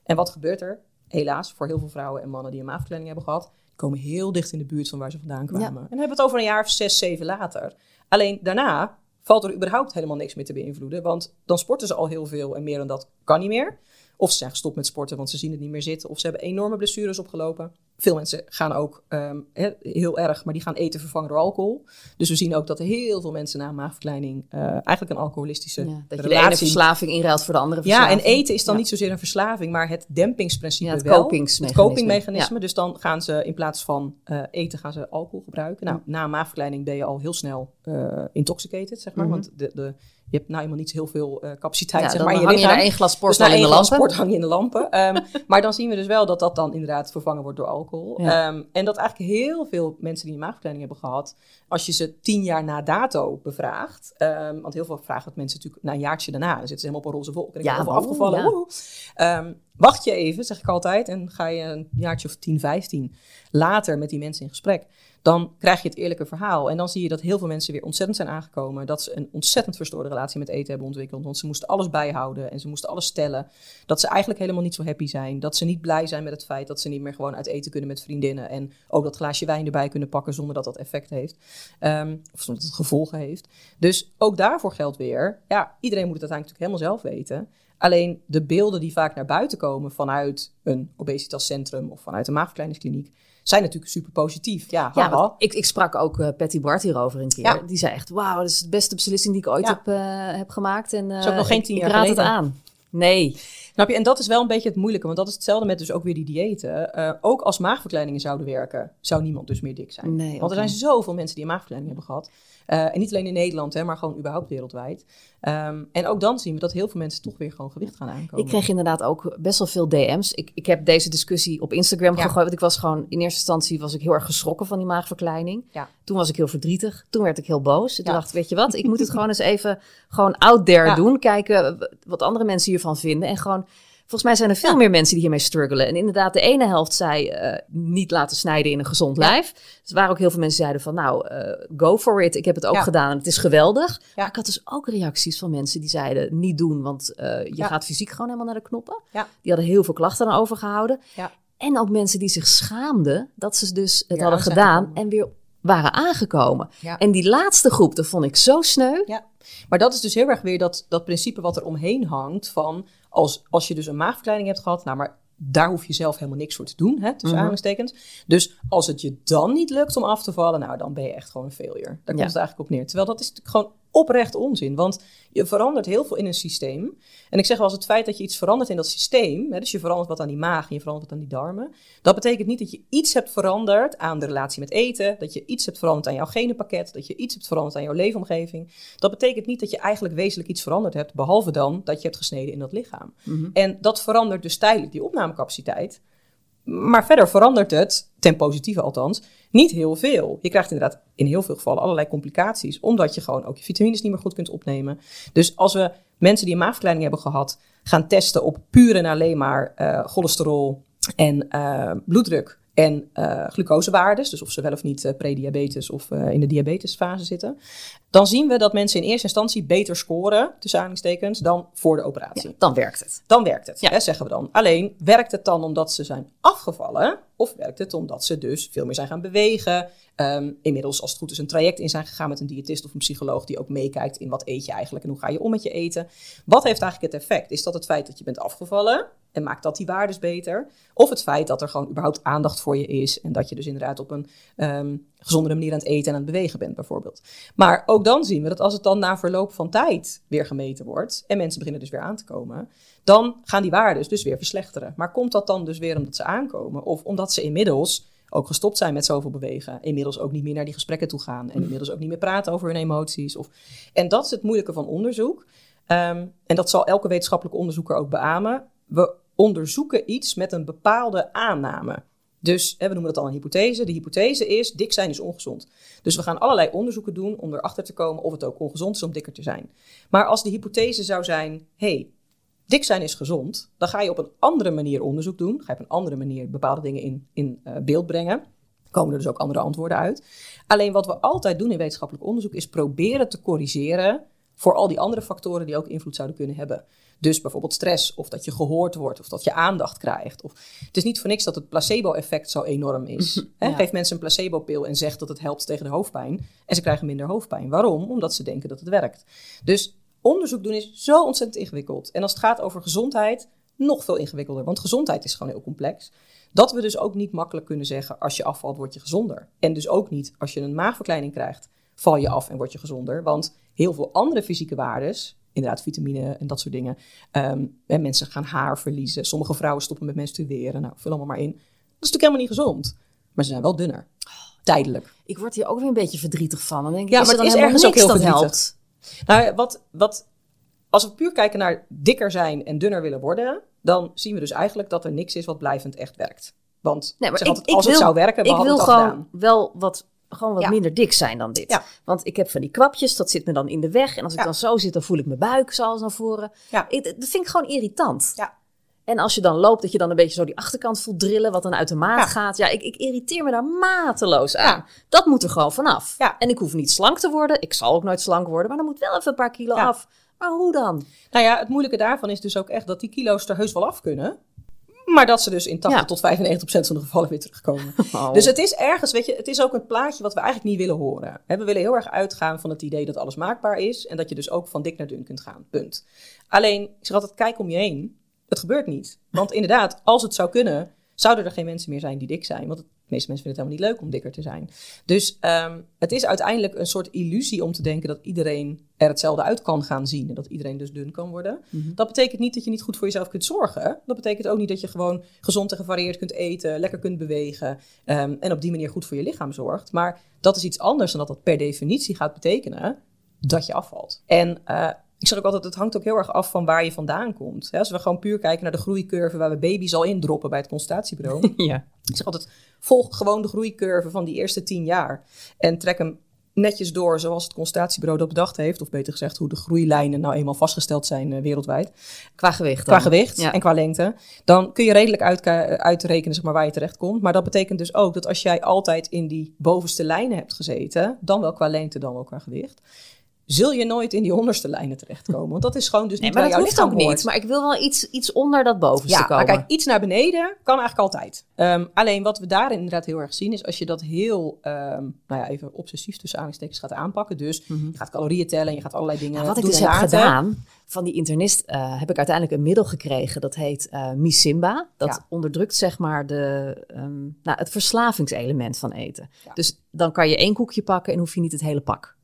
Speaker 4: En wat gebeurt er? Helaas, voor heel veel vrouwen en mannen die een maagverkleining hebben gehad, die komen heel dicht in de buurt van waar ze vandaan kwamen. En dan hebben we het over een jaar of zes, zeven later. Alleen daarna valt er überhaupt helemaal niks meer te beïnvloeden. Want dan sporten ze al heel veel en meer dan dat kan niet meer. Of ze zijn gestopt met sporten, want ze zien het niet meer zitten. Of ze hebben enorme blessures opgelopen. Veel mensen gaan ook ehm, he- heel erg, maar die gaan eten vervangen door alcohol. Dus we zien ook dat heel veel mensen na maagverkleining eh, eigenlijk een alcoholistische
Speaker 2: Ja, dat je de
Speaker 4: relatie
Speaker 2: verslaving inruilt voor de andere
Speaker 4: ja,
Speaker 2: verslaving.
Speaker 4: en eten is dan
Speaker 2: Ja.
Speaker 4: niet zozeer een verslaving, maar het dempingsprincipe
Speaker 2: Ja, het
Speaker 4: wel.
Speaker 2: kopingsmechanisme.
Speaker 4: Het copingmechanisme. Dus dan gaan ze in plaats van eh, eten, gaan ze alcohol gebruiken. Nou, na maagverkleining ben je al heel snel eh, intoxicated, zeg maar.
Speaker 2: Mhm.
Speaker 4: Want de, de, je hebt nou helemaal niet heel veel capaciteit,
Speaker 2: Ja,
Speaker 4: zeg
Speaker 2: dan
Speaker 4: maar, in je
Speaker 2: hang je één glas sport
Speaker 4: Dus na
Speaker 2: in de lampen.
Speaker 4: sport hang je in de lampen. Ehm, maar dan zien we dus wel dat dat dan inderdaad vervangen wordt door alcohol.
Speaker 2: Ja.
Speaker 4: Ehm, en dat eigenlijk heel veel mensen die een maagverkleining hebben gehad, als je ze tien jaar na dato bevraagt, ehm, want heel veel vragen dat mensen natuurlijk na een jaartje daarna, dan zitten ze helemaal op een roze wolk en ik
Speaker 2: Ja,
Speaker 4: ben afgevallen.
Speaker 2: ja.
Speaker 4: Wacht je even, zeg ik altijd, en ga je een jaartje of 10, 15 later met die mensen in gesprek, dan krijg je het eerlijke verhaal. En dan zie je dat heel veel mensen weer ontzettend zijn aangekomen. Dat ze een ontzettend verstoorde relatie met eten hebben ontwikkeld. Want ze moesten alles bijhouden en ze moesten alles stellen. Dat ze eigenlijk helemaal niet zo happy zijn. Dat ze niet blij zijn met het feit dat ze niet meer gewoon uit eten kunnen met vriendinnen. En ook dat glaasje wijn erbij kunnen pakken zonder dat dat effect heeft. Ehm, of zonder dat het gevolgen heeft. Dus ook daarvoor geldt weer, ja, iedereen moet het uiteindelijk natuurlijk helemaal zelf weten. Alleen de beelden die vaak naar buiten komen vanuit een obesitascentrum of vanuit een maagverkleiningskliniek, zijn natuurlijk super positief. Ja,
Speaker 2: Ja, ik, ik sprak ook eh, Patty Bart hierover een keer.
Speaker 4: Ja.
Speaker 2: Die zei echt, wauw, dat is de beste beslissing die ik ooit
Speaker 4: Ja.
Speaker 2: heb, eh, heb gemaakt. En,
Speaker 4: is ook
Speaker 2: eh,
Speaker 4: nog geen
Speaker 2: ik-
Speaker 4: tien
Speaker 2: ik
Speaker 4: jaar
Speaker 2: raad
Speaker 4: geleden.
Speaker 2: het aan. Nee.
Speaker 4: Snap je? En dat is wel een beetje het moeilijke, want dat is hetzelfde met dus ook weer die diëten. Eh, ook als maagverkleiningen zouden werken, zou niemand dus meer dik zijn.
Speaker 2: Nee,
Speaker 4: want er zijn zoveel mensen die een maagverkleining hebben gehad. Eh, en niet alleen in Nederland, hè, maar gewoon überhaupt wereldwijd. Ehm, en ook dan zien we dat heel veel mensen toch weer gewoon gewicht gaan aankomen.
Speaker 2: Ik kreeg inderdaad ook best wel veel DM's. Ik, ik heb deze discussie op Instagram
Speaker 4: Ja.
Speaker 2: gegooid. Want ik was gewoon, in eerste instantie was ik heel erg geschrokken van die maagverkleining.
Speaker 4: Ja.
Speaker 2: Toen was ik heel verdrietig. Toen werd ik heel boos. Toen
Speaker 4: Ja.
Speaker 2: dacht ik, weet je wat, ik moet het gewoon eens even gewoon out there doen. Kijken wat andere mensen hiervan vinden. En gewoon, volgens mij zijn er veel
Speaker 4: Ja.
Speaker 2: meer mensen die hiermee struggelen. En inderdaad, de ene helft zei eh, niet laten snijden in een gezond
Speaker 4: Ja.
Speaker 2: lijf. Dus er waren ook heel veel mensen die zeiden van, nou, eh, go for it. Ik heb het ook
Speaker 4: Ja.
Speaker 2: gedaan en het is geweldig. Maar ik had dus ook reacties van mensen die zeiden, niet doen, want eh, je gaat fysiek gewoon helemaal naar de knoppen. Die hadden heel veel klachten aan overgehouden.
Speaker 4: Ja.
Speaker 2: En ook mensen die zich schaamden dat ze dus het hadden gedaan
Speaker 4: gekomen.
Speaker 2: en weer waren aangekomen. En die laatste groep, dat vond ik zo sneu.
Speaker 4: Ja, maar dat is dus heel erg weer dat, dat principe wat er omheen hangt van als, als je dus een maagverkleining hebt gehad, nou maar daar hoef je zelf helemaal niks voor te doen, hè, tussen
Speaker 2: Mhm.
Speaker 4: Dus als het je dan niet lukt om af te vallen, nou dan ben je echt gewoon een failure. Daar komt
Speaker 2: Ja.
Speaker 4: het eigenlijk op neer. Terwijl dat is natuurlijk gewoon oprecht onzin, want je verandert heel veel in een systeem. En ik zeg wel eens het feit dat je iets verandert in dat systeem, hè, dus je verandert wat aan die maag en je verandert wat aan die darmen, dat betekent niet dat je iets hebt veranderd aan de relatie met eten, dat je iets hebt veranderd aan jouw genenpakket, dat je iets hebt veranderd aan jouw leefomgeving. Dat betekent niet dat je eigenlijk wezenlijk iets veranderd hebt, behalve dan dat je hebt gesneden in dat lichaam. En dat verandert dus tijdelijk die opnamecapaciteit. Maar verder verandert het, ten positieve althans, niet heel veel. Je krijgt inderdaad in heel veel gevallen allerlei complicaties, omdat je gewoon ook je vitamines niet meer goed kunt opnemen. Dus als we mensen die een maagverkleining hebben gehad, gaan testen op puur en alleen maar eh, cholesterol en eh, bloeddruk en eh glucosewaardes, dus of ze wel of niet eh, prediabetes of eh, in de diabetesfase zitten, dan zien we dat mensen in eerste instantie beter scoren, tussen aanhalingstekens, dan voor de operatie.
Speaker 2: Ja, dan werkt het.
Speaker 4: Dan werkt het,
Speaker 2: Ja.
Speaker 4: hè, zeggen we dan. Alleen, werkt het dan omdat ze zijn afgevallen? Of werkt het omdat ze dus veel meer zijn gaan bewegen? Ehm, inmiddels, als het goed is, een traject in zijn gegaan met een diëtist of een psycholoog die ook meekijkt in wat eet je eigenlijk en hoe ga je om met je eten. Wat heeft eigenlijk het effect? Is dat het feit dat je bent afgevallen en maakt dat die waardes beter? Of het feit dat er gewoon überhaupt aandacht voor je is en dat je dus inderdaad op een ehm, gezondere manier aan het eten en aan het bewegen bent, bijvoorbeeld. Maar ook dan zien we dat als het dan na verloop van tijd weer gemeten wordt en mensen beginnen dus weer aan te komen, dan gaan die waardes dus weer verslechteren. Maar komt dat dan dus weer omdat ze aankomen of omdat ze inmiddels ook gestopt zijn met zoveel bewegen, inmiddels ook niet meer naar die gesprekken toe gaan en inmiddels ook niet meer praten over hun emoties? Of... En dat is het moeilijke van onderzoek. Ehm, en dat zal elke wetenschappelijke onderzoeker ook beamen. We onderzoeken iets met een bepaalde aanname. Dus hè, we noemen dat al een hypothese. De hypothese is, dik zijn is ongezond. Dus we gaan allerlei onderzoeken doen om erachter te komen of het ook ongezond is om dikker te zijn. Maar als de hypothese zou zijn, hey, dik zijn is gezond, dan ga je op een andere manier onderzoek doen. Ga je op een andere manier bepaalde dingen in, in eh, beeld brengen. Komen er dus ook andere antwoorden uit. Alleen wat we altijd doen in wetenschappelijk onderzoek is proberen te corrigeren voor al die andere factoren die ook invloed zouden kunnen hebben. Dus bijvoorbeeld stress, of dat je gehoord wordt, of dat je aandacht krijgt. Of, het is niet voor niks dat het placebo-effect zo enorm is. Hè?
Speaker 2: Ja.
Speaker 4: Geef mensen een placebo-pil en zeg dat het helpt tegen de hoofdpijn. En ze krijgen minder hoofdpijn. Waarom? Omdat ze denken dat het werkt. Dus onderzoek doen is zo ontzettend ingewikkeld. En als het gaat over gezondheid, nog veel ingewikkelder. Want gezondheid is gewoon heel complex. Dat we dus ook niet makkelijk kunnen zeggen, als je afvalt, word je gezonder. En dus ook niet, als je een maagverkleining krijgt, val je af en word je gezonder. Want heel veel andere fysieke waardes, inderdaad vitamine en dat soort dingen. ehm, en mensen gaan haar verliezen. Sommige vrouwen stoppen met menstrueren. Nou, vul allemaal maar in. Dat is natuurlijk helemaal niet gezond. Maar ze zijn wel dunner. Tijdelijk.
Speaker 2: Ik word hier ook weer een beetje verdrietig van. Dan denk ik,
Speaker 4: Ja,
Speaker 2: is
Speaker 4: maar
Speaker 2: er
Speaker 4: het is ergens ook heel verdrietig.
Speaker 2: helpt?
Speaker 4: Nou, wat, wat, als we puur kijken naar dikker zijn en dunner willen worden, dan zien we dus eigenlijk dat er niks is wat blijvend echt werkt. Want
Speaker 2: Nee, maar
Speaker 4: zeg
Speaker 2: ik,
Speaker 4: altijd,
Speaker 2: ik
Speaker 4: als
Speaker 2: wil,
Speaker 4: het zou werken, we
Speaker 2: ik wil gewoon
Speaker 4: gedaan.
Speaker 2: wel wat, gewoon wat
Speaker 4: Ja.
Speaker 2: minder dik zijn dan dit.
Speaker 4: Ja.
Speaker 2: Want ik heb van die kwapjes, dat zit me dan in de weg. En als ik dan zo zit, dan voel ik mijn buik zoals naar voren. Ik, dat vind ik gewoon irritant.
Speaker 4: Ja.
Speaker 2: En als je dan loopt, dat je dan een beetje zo die achterkant voelt drillen, wat dan uit de maat
Speaker 4: Ja.
Speaker 2: gaat. Ja, ik, ik irriteer me daar mateloos aan.
Speaker 4: Ja.
Speaker 2: Dat moet er gewoon vanaf.
Speaker 4: Ja.
Speaker 2: En ik hoef niet slank te worden. Ik zal ook nooit slank worden, maar dan moet wel even een paar kilo af. Maar hoe dan?
Speaker 4: Nou ja, het moeilijke daarvan is dus ook echt dat die kilo's er heus wel af kunnen. Maar dat ze dus in 80
Speaker 2: Ja.
Speaker 4: tot 95 procent van de gevallen weer terugkomen.
Speaker 2: Oh.
Speaker 4: Dus het is ergens, weet je, het is ook een plaatje wat we eigenlijk niet willen horen. We willen heel erg uitgaan van het idee dat alles maakbaar is. En dat je dus ook van dik naar dun kunt gaan. Punt. Alleen, ik zeg altijd, kijk om je heen. Het gebeurt niet. Want inderdaad, als het zou kunnen, zouden er geen mensen meer zijn die dik zijn. Want het- de meeste mensen vinden het helemaal niet leuk om dikker te zijn. Dus ehm, het is uiteindelijk een soort illusie om te denken dat iedereen er hetzelfde uit kan gaan zien. En dat iedereen dus dun kan worden. Dat betekent niet dat je niet goed voor jezelf kunt zorgen. Dat betekent ook niet dat je gewoon gezond en gevarieerd kunt eten, lekker kunt bewegen. ehm, en op die manier goed voor je lichaam zorgt. Maar dat is iets anders dan dat dat per definitie gaat betekenen dat je afvalt. En eh, ik zeg ook altijd, het hangt ook heel erg af van waar je vandaan komt. Hè, als we gewoon puur kijken naar de groeicurve waar we baby's al indroppen bij het consultatiebureau.
Speaker 2: ja.
Speaker 4: Ik zeg altijd, volg gewoon de groeicurve van die eerste tien jaar. En trek hem netjes door zoals het consultatiebureau dat bedacht heeft. Of beter gezegd, hoe de groeilijnen nou eenmaal vastgesteld zijn eh, wereldwijd.
Speaker 2: Qua gewicht
Speaker 4: Qua
Speaker 2: dan.
Speaker 4: gewicht
Speaker 2: Ja.
Speaker 4: en qua lengte. Dan kun je redelijk uitka- uitrekenen zeg maar, waar je terecht komt. Maar dat betekent dus ook dat als jij altijd in die bovenste lijnen hebt gezeten. Dan wel qua lengte, dan wel qua gewicht. Zul je nooit in die onderste lijnen terechtkomen. Want dat is gewoon dus
Speaker 2: Nee,
Speaker 4: niet
Speaker 2: maar dat hoeft ook niet. Maar ik wil wel iets, iets onder dat bovenste
Speaker 4: Ja,
Speaker 2: komen.
Speaker 4: maar kijk, iets naar beneden kan eigenlijk altijd. Ehm, alleen wat we daarin inderdaad heel erg zien, is als je dat heel, ehm, nou ja, even obsessief tussen aanhalingstekens gaat aanpakken. Dus je gaat calorieën tellen en je gaat allerlei dingen
Speaker 2: Nou, wat ik dus heb gedaan, van die internist eh, heb ik uiteindelijk een middel gekregen. Dat heet eh Misimba. Dat
Speaker 4: Ja.
Speaker 2: onderdrukt zeg maar de, ehm, nou, het verslavingselement van eten.
Speaker 4: Ja.
Speaker 2: Dus dan kan je één koekje pakken en hoef je niet het hele pak.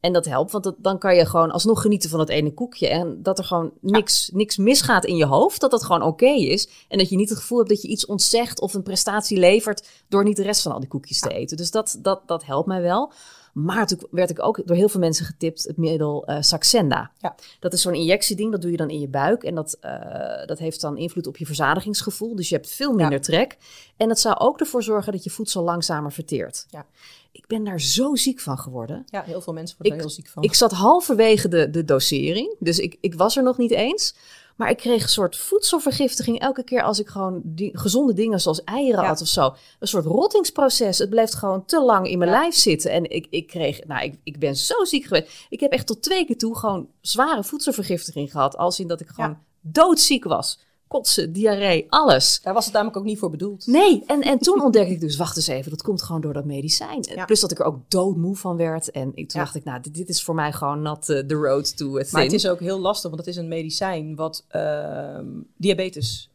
Speaker 2: En dat helpt, want dat, dan kan je gewoon alsnog genieten van het ene koekje. En dat er gewoon niks, niks misgaat in je hoofd. Dat dat gewoon oké is. En dat je niet het gevoel hebt dat je iets ontzegt of een prestatie levert. door niet de rest van al die koekjes te eten. Dus dat, dat, dat helpt mij wel. Maar toen werd ik ook door heel veel mensen getipt het middel eh, Saxenda.
Speaker 4: Ja.
Speaker 2: Dat is zo'n injectieding, dat doe je dan in je buik. En dat, eh, dat heeft dan invloed op je verzadigingsgevoel. Dus je hebt veel minder
Speaker 4: Ja.
Speaker 2: trek. En het zou ook ervoor zorgen dat je voedsel langzamer verteert.
Speaker 4: Ja.
Speaker 2: Ik ben daar zo ziek van geworden.
Speaker 4: Ja, heel veel mensen worden
Speaker 2: Ik-
Speaker 4: er heel ziek van.
Speaker 2: Ik zat halverwege de, de dosering, dus ik, ik was er nog niet eens. Maar ik kreeg een soort voedselvergiftiging elke keer als ik gewoon die, gezonde dingen zoals eieren
Speaker 4: Ja.
Speaker 2: had of zo. Een soort rottingsproces. Het bleef gewoon te lang in mijn
Speaker 4: Ja.
Speaker 2: lijf zitten. En ik, ik kreeg, nou, ik, ik ben zo ziek geweest. Ik heb echt tot twee keer toe gewoon zware voedselvergiftiging gehad. Als in dat ik gewoon doodziek was. Kotsen, diarree, alles.
Speaker 4: Daar was het namelijk ook niet voor bedoeld.
Speaker 2: Nee, en, en toen ontdekte ik dus, wacht eens even, dat komt gewoon door dat medicijn.
Speaker 4: Ja.
Speaker 2: Plus dat ik er ook doodmoe van werd. En ik, toen
Speaker 4: Ja.
Speaker 2: dacht ik, nou, dit, dit is voor mij gewoon not uh, the road to a
Speaker 4: Maar het is ook heel lastig, want het is een medicijn wat ehm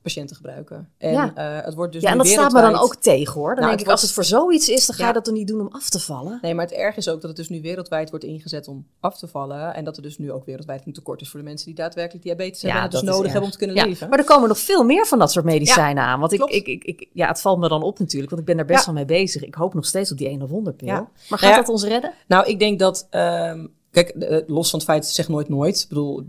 Speaker 4: diabetespatiënten gebruiken. En
Speaker 2: Ja.
Speaker 4: eh, het wordt dus
Speaker 2: ja, en dat staat me dan
Speaker 4: wereldwijd-
Speaker 2: ook tegen hoor. Dan
Speaker 4: Nou,
Speaker 2: denk ik, als het voor zoiets is, dan ga
Speaker 4: Ja.
Speaker 2: je dat toch niet doen om af te vallen?
Speaker 4: Nee, maar het erg is ook dat het dus nu wereldwijd wordt ingezet om af te vallen. En dat er dus nu ook wereldwijd een tekort is voor de mensen die daadwerkelijk diabetes hebben. En dus nodig
Speaker 2: erg.
Speaker 4: hebben om te kunnen
Speaker 2: Ja,
Speaker 4: leven.
Speaker 2: Maar er komen nog veel meer van dat soort medicijnen aan. Want ik, ik, ik, ik, ja, het valt me dan op natuurlijk, want ik ben daar best wel mee bezig. Ik hoop nog steeds op die ene wonderpil. Maar gaat
Speaker 4: Nou ja,
Speaker 2: dat ons redden?
Speaker 4: Nou, ik denk dat. ehm, kijk, eh, los van het feit, zeg nooit nooit. Ik bedoel,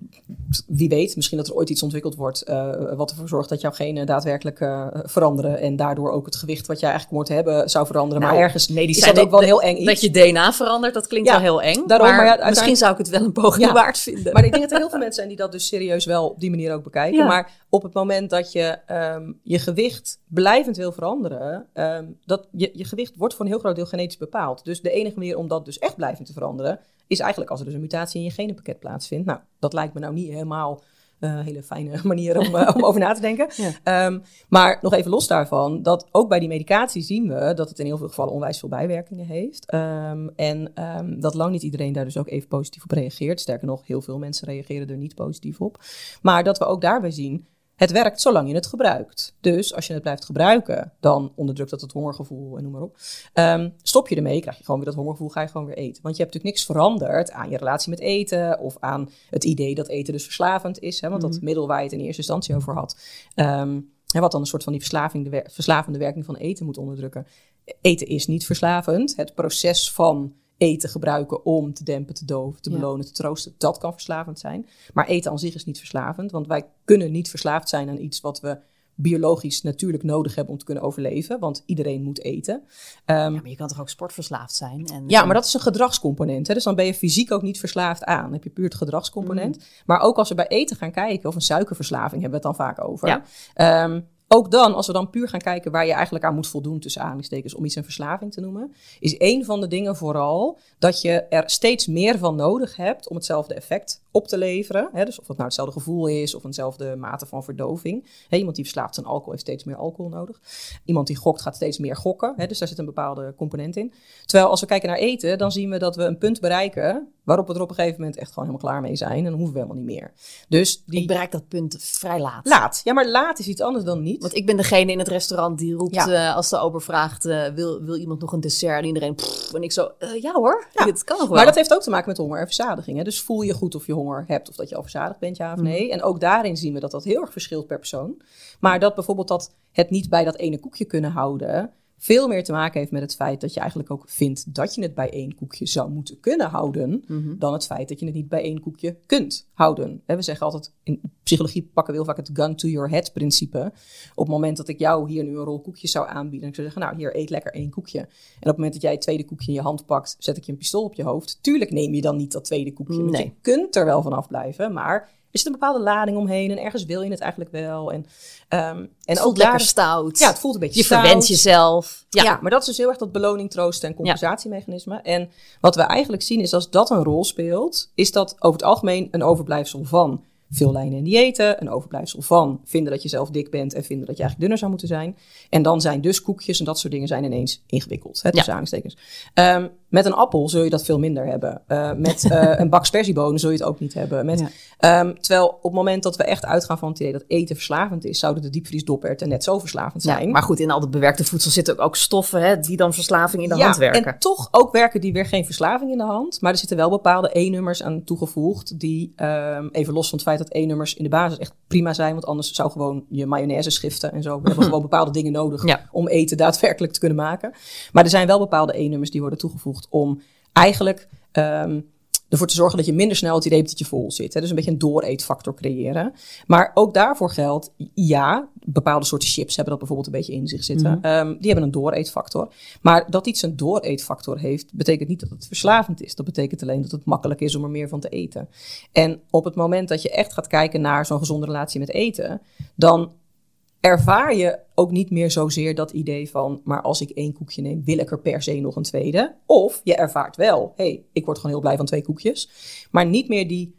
Speaker 4: wie weet, misschien dat er ooit iets ontwikkeld wordt. eh, wat ervoor zorgt dat jouw genen daadwerkelijk eh, veranderen. En daardoor ook het gewicht wat jij eigenlijk moet hebben zou veranderen.
Speaker 2: Nou,
Speaker 4: maar ergens
Speaker 2: medicijn
Speaker 4: is dat ook wel heel eng iets.
Speaker 2: Dat je DNA verandert, dat klinkt
Speaker 4: Ja,
Speaker 2: wel heel eng.
Speaker 4: daarom,
Speaker 2: maar
Speaker 4: maar ja, uiteindelijk-
Speaker 2: misschien zou ik het wel een poging
Speaker 4: Ja.
Speaker 2: waard vinden.
Speaker 4: Maar ik denk dat er heel veel mensen zijn die dat dus serieus wel op die manier ook bekijken. Maar op het moment dat je ehm, je gewicht blijvend wil veranderen, ehm, dat je, je gewicht wordt voor een heel groot deel genetisch bepaald. Dus de enige manier om dat dus echt blijvend te veranderen, is eigenlijk als er dus een mutatie in je genenpakket plaatsvindt. Nou, dat lijkt me nou niet helemaal eh, een hele fijne manier om, eh, om over na te denken.
Speaker 2: Ja.
Speaker 4: Ehm, maar nog even los daarvan, dat ook bij die medicatie zien we dat het in heel veel gevallen onwijs veel bijwerkingen heeft. Ehm, en ehm, dat lang niet iedereen daar dus ook even positief op reageert. Sterker nog, heel veel mensen reageren er niet positief op. Maar dat we ook daarbij zien, het werkt zolang je het gebruikt. Dus als je het blijft gebruiken, dan onderdrukt dat het hongergevoel en noem maar op. Ehm, stop je ermee, krijg je gewoon weer dat hongergevoel, ga je gewoon weer eten. Want je hebt natuurlijk niks veranderd aan je relatie met eten of aan het idee dat eten dus verslavend is. Hè, want dat middel waar je het in eerste instantie over had. Ehm, hè, wat dan een soort van die verslaving, de wer- verslavende werking van eten moet onderdrukken. Eten is niet verslavend. Het proces van eten gebruiken om te dempen, te doven, te belonen, te troosten, dat kan verslavend zijn. Maar eten aan zich is niet verslavend, want wij kunnen niet verslaafd zijn aan iets wat we biologisch natuurlijk nodig hebben om te kunnen overleven. Want iedereen moet eten. Ehm,
Speaker 2: Ja, maar je kan toch ook sportverslaafd zijn? En,
Speaker 4: ja, maar dat is een gedragscomponent. Hè? Dus dan ben je fysiek ook niet verslaafd aan. Dan heb je puur het gedragscomponent.
Speaker 2: Mhm.
Speaker 4: Maar ook als we bij eten gaan kijken, of een suikerverslaving hebben we het dan vaak over.
Speaker 2: Ja.
Speaker 4: Ehm, ook dan, als we dan puur gaan kijken waar je eigenlijk aan moet voldoen, tussen aanhalingstekens, om iets een verslaving te noemen, is een van de dingen vooral dat je er steeds meer van nodig hebt om hetzelfde effect op te leveren. Hè? Dus of het nou hetzelfde gevoel is of eenzelfde mate van verdoving. Hè, iemand die verslaafd aan alcohol heeft steeds meer alcohol nodig. Iemand die gokt gaat steeds meer gokken. Hè? Dus daar zit een bepaalde component in. Terwijl als we kijken naar eten, dan zien we dat we een punt bereiken waarop we er op een gegeven moment echt gewoon helemaal klaar mee zijn. En dan hoeven we helemaal niet meer. Dus die
Speaker 2: Ik bereik dat punt vrij laat.
Speaker 4: laat. Ja, maar laat is iets anders dan niet.
Speaker 2: Want ik ben degene in het restaurant die roept
Speaker 4: Ja.
Speaker 2: eh, als de ober vraagt: eh, wil, wil iemand nog een dessert? En iedereen, pff, en ik zo, eh, ja hoor,
Speaker 4: Ja.
Speaker 2: het kan nog wel.
Speaker 4: Maar dat heeft ook te maken met honger en verzadiging. Hè? Dus voel je goed of je honger hebt of dat je al verzadigd bent, ja of
Speaker 2: Mhm.
Speaker 4: nee. En ook daarin zien we dat dat heel erg verschilt per persoon. Maar dat bijvoorbeeld dat het niet bij dat ene koekje kunnen houden... veel meer te maken heeft met het feit dat je eigenlijk ook vindt... dat je het bij één koekje zou moeten kunnen houden...
Speaker 2: Mhm.
Speaker 4: dan het feit dat je het niet bij één koekje kunt houden. We zeggen altijd, in psychologie pakken we heel vaak het gun to your head principe. Op het moment dat ik jou hier nu een rol koekjes zou aanbieden... en ik zou zeggen, nou hier, eet lekker één koekje. En op het moment dat jij het tweede koekje in je hand pakt... zet ik je een pistool op je hoofd. Tuurlijk neem je dan niet dat tweede koekje.
Speaker 2: Nee.
Speaker 4: je kunt er wel vanaf blijven, maar... Er zit een bepaalde lading omheen en ergens wil je het eigenlijk wel. En, ehm, en ook
Speaker 2: voelt
Speaker 4: daar,
Speaker 2: lekker stout.
Speaker 4: Ja, het voelt een beetje
Speaker 2: je
Speaker 4: stout.
Speaker 2: jezelf. Ja.
Speaker 4: Ja. maar dat is dus heel erg dat beloning, troosten en compensatiemechanisme. En wat we eigenlijk zien is als dat een rol speelt, is dat over het algemeen een overblijfsel van veel lijnen en diëten, een overblijfsel van vinden dat je zelf dik bent en vinden dat je eigenlijk dunner zou moeten zijn. En dan zijn dus koekjes en dat soort dingen zijn ineens ingewikkeld, hè, tussen aanhalingstekens. Ehm, met een appel zul je dat veel minder hebben. Eh, met eh, een bak sperziebonen zul je het ook niet hebben. Met,
Speaker 2: Ja.
Speaker 4: ehm, terwijl op het moment dat we echt uitgaan van het idee dat eten verslavend is, zouden de diepvriesdopperten net zo verslavend
Speaker 2: Ja,
Speaker 4: zijn.
Speaker 2: maar goed, in al dat bewerkte voedsel zitten ook stoffen hè, die dan verslaving in de hand werken.
Speaker 4: En toch ook werken die weer geen verslaving in de hand. Maar er zitten wel bepaalde E-nummers aan toegevoegd. Die ehm, even los van het feit dat E-nummers in de basis echt prima zijn. Want anders zou gewoon je mayonaise schiften en zo. We hebben gewoon bepaalde dingen nodig
Speaker 2: Ja.
Speaker 4: om eten daadwerkelijk te kunnen maken. Maar er zijn wel bepaalde E-nummers die worden toegevoegd om eigenlijk ehm, ervoor te zorgen dat je minder snel het idee hebt dat je vol zit. Hè? Dus een beetje een dooreetfactor creëren. Maar ook daarvoor geldt, ja, bepaalde soorten chips hebben dat bijvoorbeeld een beetje in zich zitten. Ehm, die hebben een dooreetfactor. Maar dat iets een dooreetfactor heeft, betekent niet dat het verslavend is. Dat betekent alleen dat het makkelijk is om er meer van te eten. En op het moment dat je echt gaat kijken naar zo'n gezonde relatie met eten, dan ervaar je ook niet meer zozeer dat idee van, maar als ik één koekje neem, wil ik er per se nog een tweede. Of je ervaart wel, hé, hey, ik word gewoon heel blij van twee koekjes. Maar niet meer die,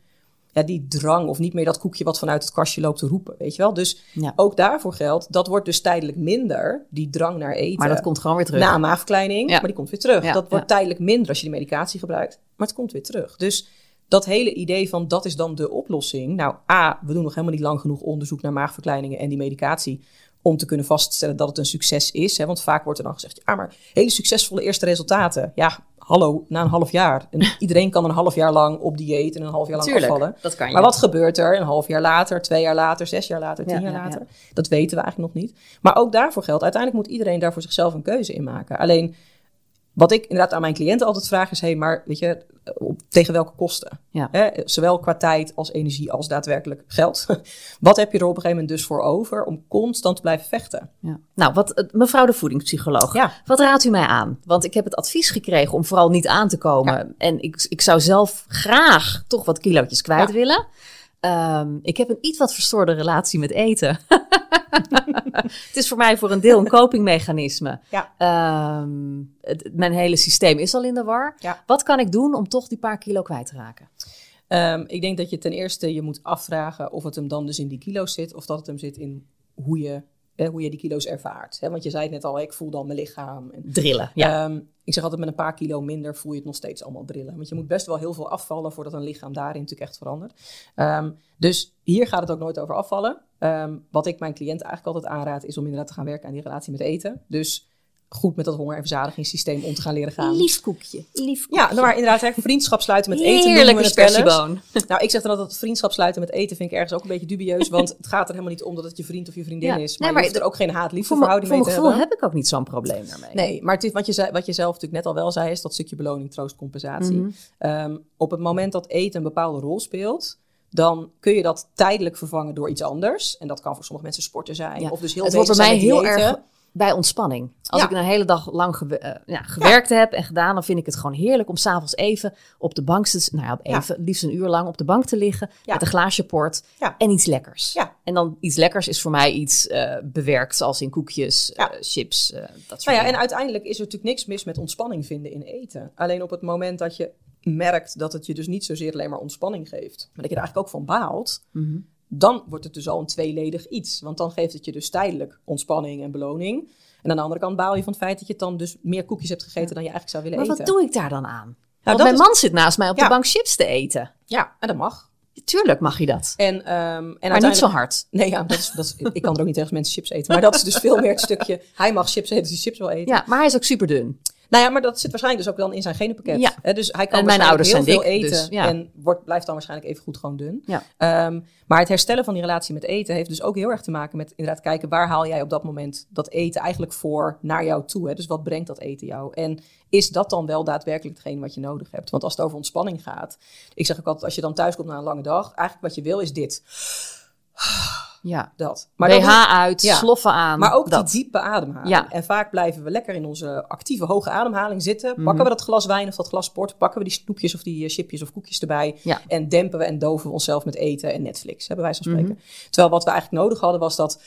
Speaker 4: ja, die drang of niet meer dat koekje wat vanuit het kastje loopt te roepen, weet je wel. Dus
Speaker 2: Ja.
Speaker 4: ook daarvoor geldt, dat wordt dus tijdelijk minder, die drang naar eten.
Speaker 2: Maar dat komt gewoon weer terug.
Speaker 4: Na een maagverkleining,
Speaker 2: Ja.
Speaker 4: maar die komt weer terug.
Speaker 2: Ja,
Speaker 4: dat wordt tijdelijk minder als je die medicatie gebruikt, maar het komt weer terug. Dus dat hele idee van dat is dan de oplossing. Nou, A, we doen nog helemaal niet lang genoeg onderzoek naar maagverkleiningen en die medicatie om te kunnen vaststellen dat het een succes is. Hè? Want vaak wordt er dan gezegd, ja, maar hele succesvolle eerste resultaten. Ja, hallo, na een half jaar. En iedereen kan een half jaar lang op dieet en een half jaar lang
Speaker 2: Tuurlijk,
Speaker 4: afvallen.
Speaker 2: dat kan je.
Speaker 4: Maar wat gebeurt er een half jaar later, twee jaar later, zes jaar later, tien
Speaker 2: Ja,
Speaker 4: jaar
Speaker 2: ja,
Speaker 4: later?
Speaker 2: ja.
Speaker 4: Dat weten we eigenlijk nog niet. Maar ook daarvoor geldt, uiteindelijk moet iedereen daar voor zichzelf een keuze in maken. Alleen, wat ik inderdaad aan mijn cliënten altijd vraag is, hey, maar weet je, op- tegen welke kosten?
Speaker 2: Ja.
Speaker 4: Hè? Zowel qua tijd als energie als daadwerkelijk geld. wat heb je er op een gegeven moment dus voor over om constant te blijven vechten?
Speaker 2: Ja. Nou, wat, eh, mevrouw de voedingspsycholoog,
Speaker 4: Ja.
Speaker 2: wat raadt u mij aan? Want ik heb het advies gekregen om vooral niet aan te komen. En ik, ik zou zelf graag toch wat kilootjes kwijt willen. Ehm, ik heb een iets wat verstoorde relatie met eten. het is voor mij voor een deel een copingmechanisme.
Speaker 4: Ja.
Speaker 2: Ehm, het- mijn hele systeem is al in de war.
Speaker 4: Ja.
Speaker 2: Wat kan ik doen om toch die paar kilo kwijt te raken?
Speaker 4: Ehm, ik denk dat je ten eerste je moet afvragen of het hem dan dus in die kilo's zit, of dat het hem zit in hoe je, eh, hoe je die kilo's ervaart. Hè? Want je zei het net al, ik voel dan mijn lichaam. En,
Speaker 2: Drillen. Ja.
Speaker 4: Ehm, ik zeg altijd met een paar kilo minder voel je het nog steeds allemaal drillen. Want je moet best wel heel veel afvallen voordat een lichaam daarin natuurlijk echt verandert. Ehm, dus hier gaat het ook nooit over afvallen. Ehm, wat ik mijn cliënten eigenlijk altijd aanraad is om inderdaad te gaan werken aan die relatie met eten. Dus goed met dat honger- en verzadigingssysteem om te gaan leren gaan.
Speaker 2: Lief koekje. Lief
Speaker 4: Ja, nou, maar inderdaad, hè, vriendschap sluiten met eten.
Speaker 2: Heerlijke
Speaker 4: we het wel eens.
Speaker 2: spersieboon.
Speaker 4: Nou, ik zeg dan altijd vriendschap sluiten met eten vind ik ergens ook een beetje dubieus. Want het gaat er helemaal niet om dat het je vriend of je vriendin
Speaker 2: Ja.
Speaker 4: is.
Speaker 2: Nee,
Speaker 4: Maar,
Speaker 2: maar
Speaker 4: je hoeft er ook geen haat-liefde
Speaker 2: Voor, mijn-
Speaker 4: verhouding
Speaker 2: voor
Speaker 4: mee
Speaker 2: mijn
Speaker 4: te
Speaker 2: gevoel
Speaker 4: hebben.
Speaker 2: heb ik ook niet zo'n probleem daarmee.
Speaker 4: Nee, maar het is wat je, zei, wat je zelf natuurlijk net al wel zei, is dat stukje beloning, troost, compensatie.
Speaker 2: Mhm.
Speaker 4: Ehm, op het moment dat eten een bepaalde rol speelt, dan kun je dat tijdelijk vervangen door iets anders. En dat kan voor sommige mensen sporten zijn.
Speaker 2: Ja.
Speaker 4: Of dus heel
Speaker 2: het wordt bij mij heel erg bij ontspanning. Als
Speaker 4: Ja.
Speaker 2: ik een hele dag lang eh, ja, gewerkt heb en gedaan, dan vind ik het gewoon heerlijk om s'avonds even op de bank te, nou ja, even, liefst een uur lang op de bank te liggen met een glaasje port en iets lekkers. En dan iets lekkers is voor mij iets eh, bewerkt, zoals in koekjes, eh, chips, dat soort
Speaker 4: Nou ja, en uiteindelijk is er natuurlijk niks mis met ontspanning vinden in eten. Alleen op het moment dat je merkt dat het je dus niet zozeer alleen maar ontspanning geeft, maar dat je er eigenlijk ook van baalt,
Speaker 2: Mhm.
Speaker 4: Dan wordt het dus al een tweeledig iets. Want dan geeft het je dus tijdelijk ontspanning en beloning. En aan de andere kant baal je van het feit dat je dan dus meer koekjes hebt gegeten dan je eigenlijk zou willen
Speaker 2: Maar
Speaker 4: eten.
Speaker 2: wat doe ik daar dan aan?
Speaker 4: Nou,
Speaker 2: Want mijn
Speaker 4: is-
Speaker 2: man zit naast mij op
Speaker 4: Ja.
Speaker 2: de bank chips te eten.
Speaker 4: Ja, en dat mag.
Speaker 2: Tuurlijk mag je dat.
Speaker 4: En, ehm, en
Speaker 2: Maar niet zo hard.
Speaker 4: Nee, ja, dat is, dat is, ik kan er ook niet tegen mensen chips eten. Maar dat is dus veel meer het stukje. Hij mag chips eten, dus chips wil eten.
Speaker 2: Ja, maar hij is ook super dun.
Speaker 4: Nou ja, maar dat zit waarschijnlijk dus ook dan in zijn genenpakket.
Speaker 2: Ja.
Speaker 4: Dus hij kan
Speaker 2: En mijn ouders
Speaker 4: heel
Speaker 2: zijn
Speaker 4: veel
Speaker 2: dik,
Speaker 4: eten
Speaker 2: dus, ja.
Speaker 4: en wordt, blijft dan waarschijnlijk even goed gewoon dun.
Speaker 2: Ja.
Speaker 4: Ehm, maar het herstellen van die relatie met eten heeft dus ook heel erg te maken met inderdaad kijken waar haal jij op dat moment dat eten eigenlijk voor naar jou toe. Dus wat brengt dat eten jou? En is dat dan wel daadwerkelijk hetgeen wat je nodig hebt? Want als het over ontspanning gaat, ik zeg ook altijd als je dan thuis komt na een lange dag, eigenlijk wat je wil is dit.
Speaker 2: Ja.
Speaker 4: Dat.
Speaker 2: Maar BH uit,
Speaker 4: Ja.
Speaker 2: sloffen aan.
Speaker 4: maar ook
Speaker 2: dat.
Speaker 4: die diepe ademhaling.
Speaker 2: Ja.
Speaker 4: En vaak blijven we lekker in onze actieve hoge ademhaling zitten.
Speaker 2: Mhm.
Speaker 4: Pakken we dat glas wijn of dat glas sport. Pakken we die snoepjes of die eh, chipjes of koekjes erbij.
Speaker 2: Ja.
Speaker 4: En dempen we en doven we onszelf met eten en Netflix. Hebben wij van
Speaker 2: Mhm.
Speaker 4: spreken. Terwijl wat we eigenlijk nodig hadden was dat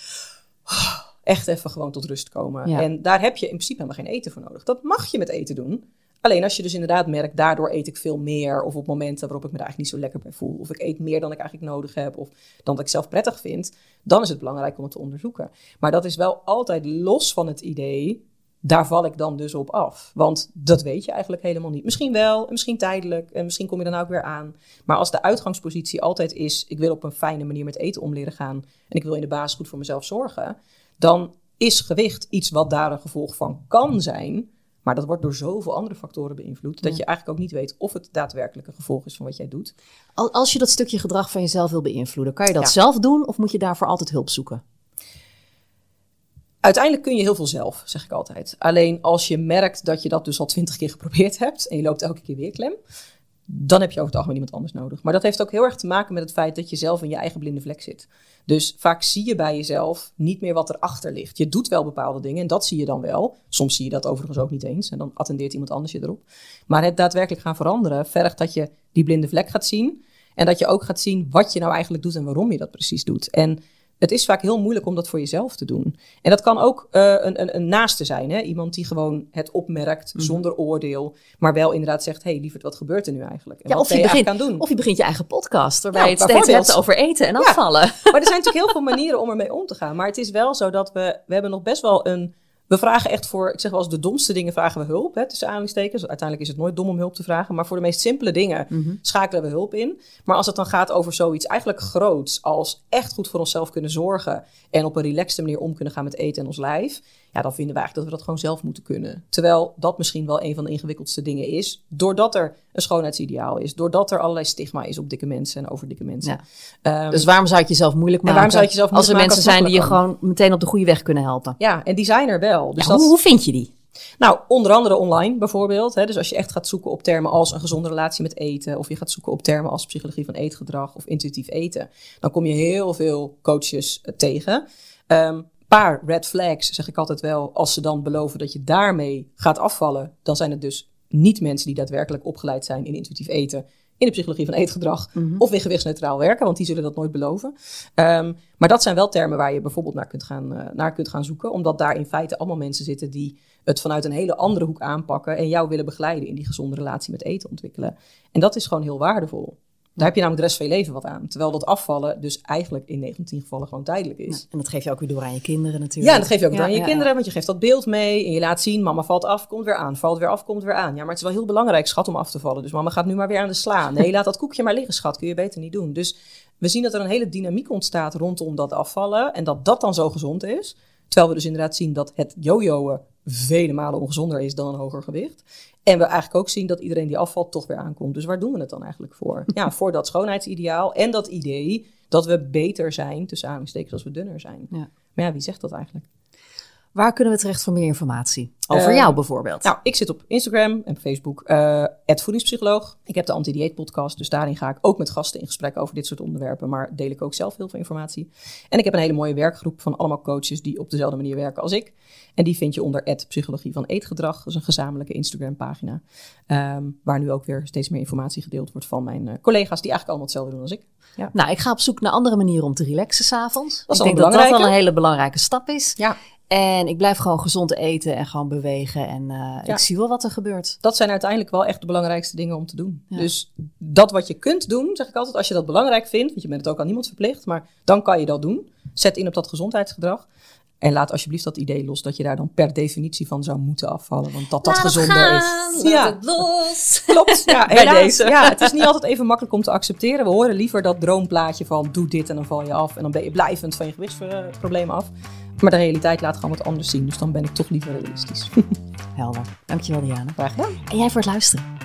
Speaker 4: echt even gewoon tot rust komen.
Speaker 2: Ja.
Speaker 4: En daar heb je in principe helemaal geen eten voor nodig. Dat mag je met eten doen. Alleen als je dus inderdaad merkt, daardoor eet ik veel meer. Of op momenten waarop ik me er eigenlijk niet zo lekker bij voel. Of ik eet meer dan ik eigenlijk nodig heb. Of dan dat ik zelf prettig vind. Dan is het belangrijk om het te onderzoeken. Maar dat is wel altijd los van het idee. Daar val ik dan dus op af. Want dat weet je eigenlijk helemaal niet. Misschien wel, en misschien tijdelijk. En misschien kom je dan ook weer aan. Maar als de uitgangspositie altijd is: ik wil op een fijne manier met eten om leren gaan. En ik wil in de basis goed voor mezelf zorgen. Dan is gewicht iets wat daar een gevolg van kan zijn. Maar dat wordt door zoveel andere factoren beïnvloed. Dat je eigenlijk ook niet weet of het daadwerkelijk een gevolg is van wat jij doet.
Speaker 2: Al- Als je dat stukje gedrag van jezelf wil beïnvloeden, kan je dat
Speaker 4: Ja.
Speaker 2: zelf doen of moet je daarvoor altijd hulp zoeken?
Speaker 4: Uiteindelijk kun je heel veel zelf, zeg ik altijd. Alleen als je merkt dat je dat dus al twintig keer geprobeerd hebt en je loopt elke keer weer klem, dan heb je over het algemeen iemand anders nodig. Maar dat heeft ook heel erg te maken met het feit dat je zelf in je eigen blinde vlek zit. Dus vaak zie je bij jezelf niet meer wat erachter ligt. Je doet wel bepaalde dingen en dat zie je dan wel. Soms zie je dat overigens ook niet eens en dan attendeert iemand anders je erop. Maar het daadwerkelijk gaan veranderen vergt dat je die blinde vlek gaat zien en dat je ook gaat zien wat je nou eigenlijk doet en waarom je dat precies doet. En het is vaak heel moeilijk om dat voor jezelf te doen. En dat kan ook eh, een, een, een naaste zijn. Hè? Iemand die gewoon het opmerkt
Speaker 2: Mhm.
Speaker 4: zonder oordeel. Maar wel inderdaad zegt, hé hey, lieverd, wat gebeurt er nu eigenlijk? En
Speaker 2: Ja,
Speaker 4: wat
Speaker 2: of je,
Speaker 4: je
Speaker 2: begint,
Speaker 4: aan doen?
Speaker 2: of je begint je eigen podcast, waarbij
Speaker 4: Ja,
Speaker 2: je het steeds hebt over eten en
Speaker 4: Ja.
Speaker 2: afvallen.
Speaker 4: Maar er zijn natuurlijk heel veel manieren om ermee om te gaan. Maar het is wel zo dat we, we hebben nog best wel een... We vragen echt voor, ik zeg wel eens, de domste dingen vragen we hulp. Hè, tussen aanhalingstekens. Uiteindelijk is het nooit dom om hulp te vragen. Maar voor de meest simpele dingen
Speaker 2: Mhm.
Speaker 4: schakelen we hulp in. Maar als het dan gaat over zoiets eigenlijk groots als echt goed voor onszelf kunnen zorgen en op een relaxte manier om kunnen gaan met eten en ons lijf, ja, dan vinden we eigenlijk dat we dat gewoon zelf moeten kunnen. Terwijl dat misschien wel een van de ingewikkeldste dingen is, doordat er een schoonheidsideaal is, doordat er allerlei stigma is op dikke mensen en over dikke mensen.
Speaker 2: Ja.
Speaker 4: Ehm,
Speaker 2: Dus waarom zou je het jezelf moeilijk maken?
Speaker 4: waarom zou het jezelf
Speaker 2: als er mensen zijn die je gewoon meteen op de goede weg kunnen helpen?
Speaker 4: ja, en die zijn er wel. Dus
Speaker 2: Ja,
Speaker 4: dat,
Speaker 2: hoe, hoe vind je die?
Speaker 4: Nou, onder andere online bijvoorbeeld. Hè? Dus als je echt gaat zoeken op termen als een gezonde relatie met eten, of je gaat zoeken op termen als psychologie van eetgedrag of intuïtief eten, dan kom je heel veel coaches eh, tegen. Een paar red flags, zeg ik altijd wel, als ze dan beloven dat je daarmee gaat afvallen, dan zijn het dus niet mensen die daadwerkelijk opgeleid zijn in intuïtief eten, in de psychologie van eetgedrag of in gewichtsneutraal werken, want die zullen dat nooit beloven. Ehm, maar dat zijn wel termen waar je bijvoorbeeld naar kunt, gaan, eh, naar kunt gaan zoeken, omdat daar in feite allemaal mensen zitten die het vanuit een hele andere hoek aanpakken en jou willen begeleiden in die gezonde relatie met eten ontwikkelen. En dat is gewoon heel waardevol. Daar heb je namelijk de rest van je leven wat aan. Terwijl dat afvallen dus eigenlijk in 9 van 10 gevallen gewoon tijdelijk is.
Speaker 2: En dat geef je ook weer door aan je kinderen natuurlijk.
Speaker 4: Ja, dat geef je ook
Speaker 2: Ja,
Speaker 4: door aan je
Speaker 2: ja,
Speaker 4: kinderen, want je geeft dat beeld mee en je laat zien, mama valt af, komt weer aan, valt weer af, komt weer aan. Ja, maar het is wel heel belangrijk, schat, om af te vallen. Dus mama gaat nu maar weer aan de sla. Nee, laat dat koekje maar liggen, schat, kun je beter niet doen. Dus we zien dat er een hele dynamiek ontstaat rondom dat afvallen en dat dat dan zo gezond is. Terwijl we dus inderdaad zien dat het jojoen vele malen ongezonder is dan een hoger gewicht. En we eigenlijk ook zien dat iedereen die afvalt toch weer aankomt. Dus waar doen we het dan eigenlijk voor? Ja, voor dat schoonheidsideaal en dat idee dat we beter zijn, tussen aanhalingstekens, als we dunner zijn.
Speaker 2: Ja.
Speaker 4: Maar ja, wie zegt dat eigenlijk?
Speaker 2: Waar kunnen we terecht voor meer informatie? Over
Speaker 4: Eh,
Speaker 2: jou bijvoorbeeld.
Speaker 4: Nou, ik zit op Instagram en Facebook, eh voedingspsycholoog. Ik heb de Anti-Dieet podcast, dus daarin ga ik ook met gasten in gesprek over dit soort onderwerpen, maar deel ik ook zelf heel veel informatie. En ik heb een hele mooie werkgroep van allemaal coaches die op dezelfde manier werken als ik. En die vind je onder Psychologie van Eetgedrag. Dat is een gezamenlijke Instagram pagina, ehm, waar nu ook weer steeds meer informatie gedeeld wordt van mijn eh, collega's die eigenlijk allemaal hetzelfde doen als ik. Ja.
Speaker 2: Nou, ik ga op zoek naar andere manieren om te relaxen s'avonds. Ik
Speaker 4: al
Speaker 2: denk dat dat wel een hele belangrijke stap is.
Speaker 4: Ja.
Speaker 2: En ik blijf gewoon gezond eten en gewoon bewegen. En eh,
Speaker 4: Ja.
Speaker 2: ik zie wel wat er gebeurt.
Speaker 4: dat zijn uiteindelijk wel echt de belangrijkste dingen om te doen.
Speaker 2: Ja.
Speaker 4: Dus dat wat je kunt doen, zeg ik altijd, als je dat belangrijk vindt, want je bent het ook aan niemand verplicht, maar dan kan je dat doen. Zet in op dat gezondheidsgedrag. En laat alsjeblieft dat idee los dat je daar dan per definitie van zou moeten afvallen, want dat dat
Speaker 2: Laat
Speaker 4: gezonder
Speaker 2: gaan,
Speaker 4: is.
Speaker 2: laat
Speaker 4: ja,
Speaker 2: het los.
Speaker 4: klopt. Ja,
Speaker 2: Bij
Speaker 4: helaas.
Speaker 2: deze.
Speaker 4: Ja, het is niet altijd even makkelijk om te accepteren. We horen liever dat droomplaatje van doe dit en dan val je af en dan ben je blijvend van je gewichtsproblemen af. Maar de realiteit laat gewoon wat anders zien, dus dan ben ik toch liever realistisch.
Speaker 2: Helder. Dankjewel Diana.
Speaker 4: Graag gedaan.
Speaker 2: En jij voor het luisteren.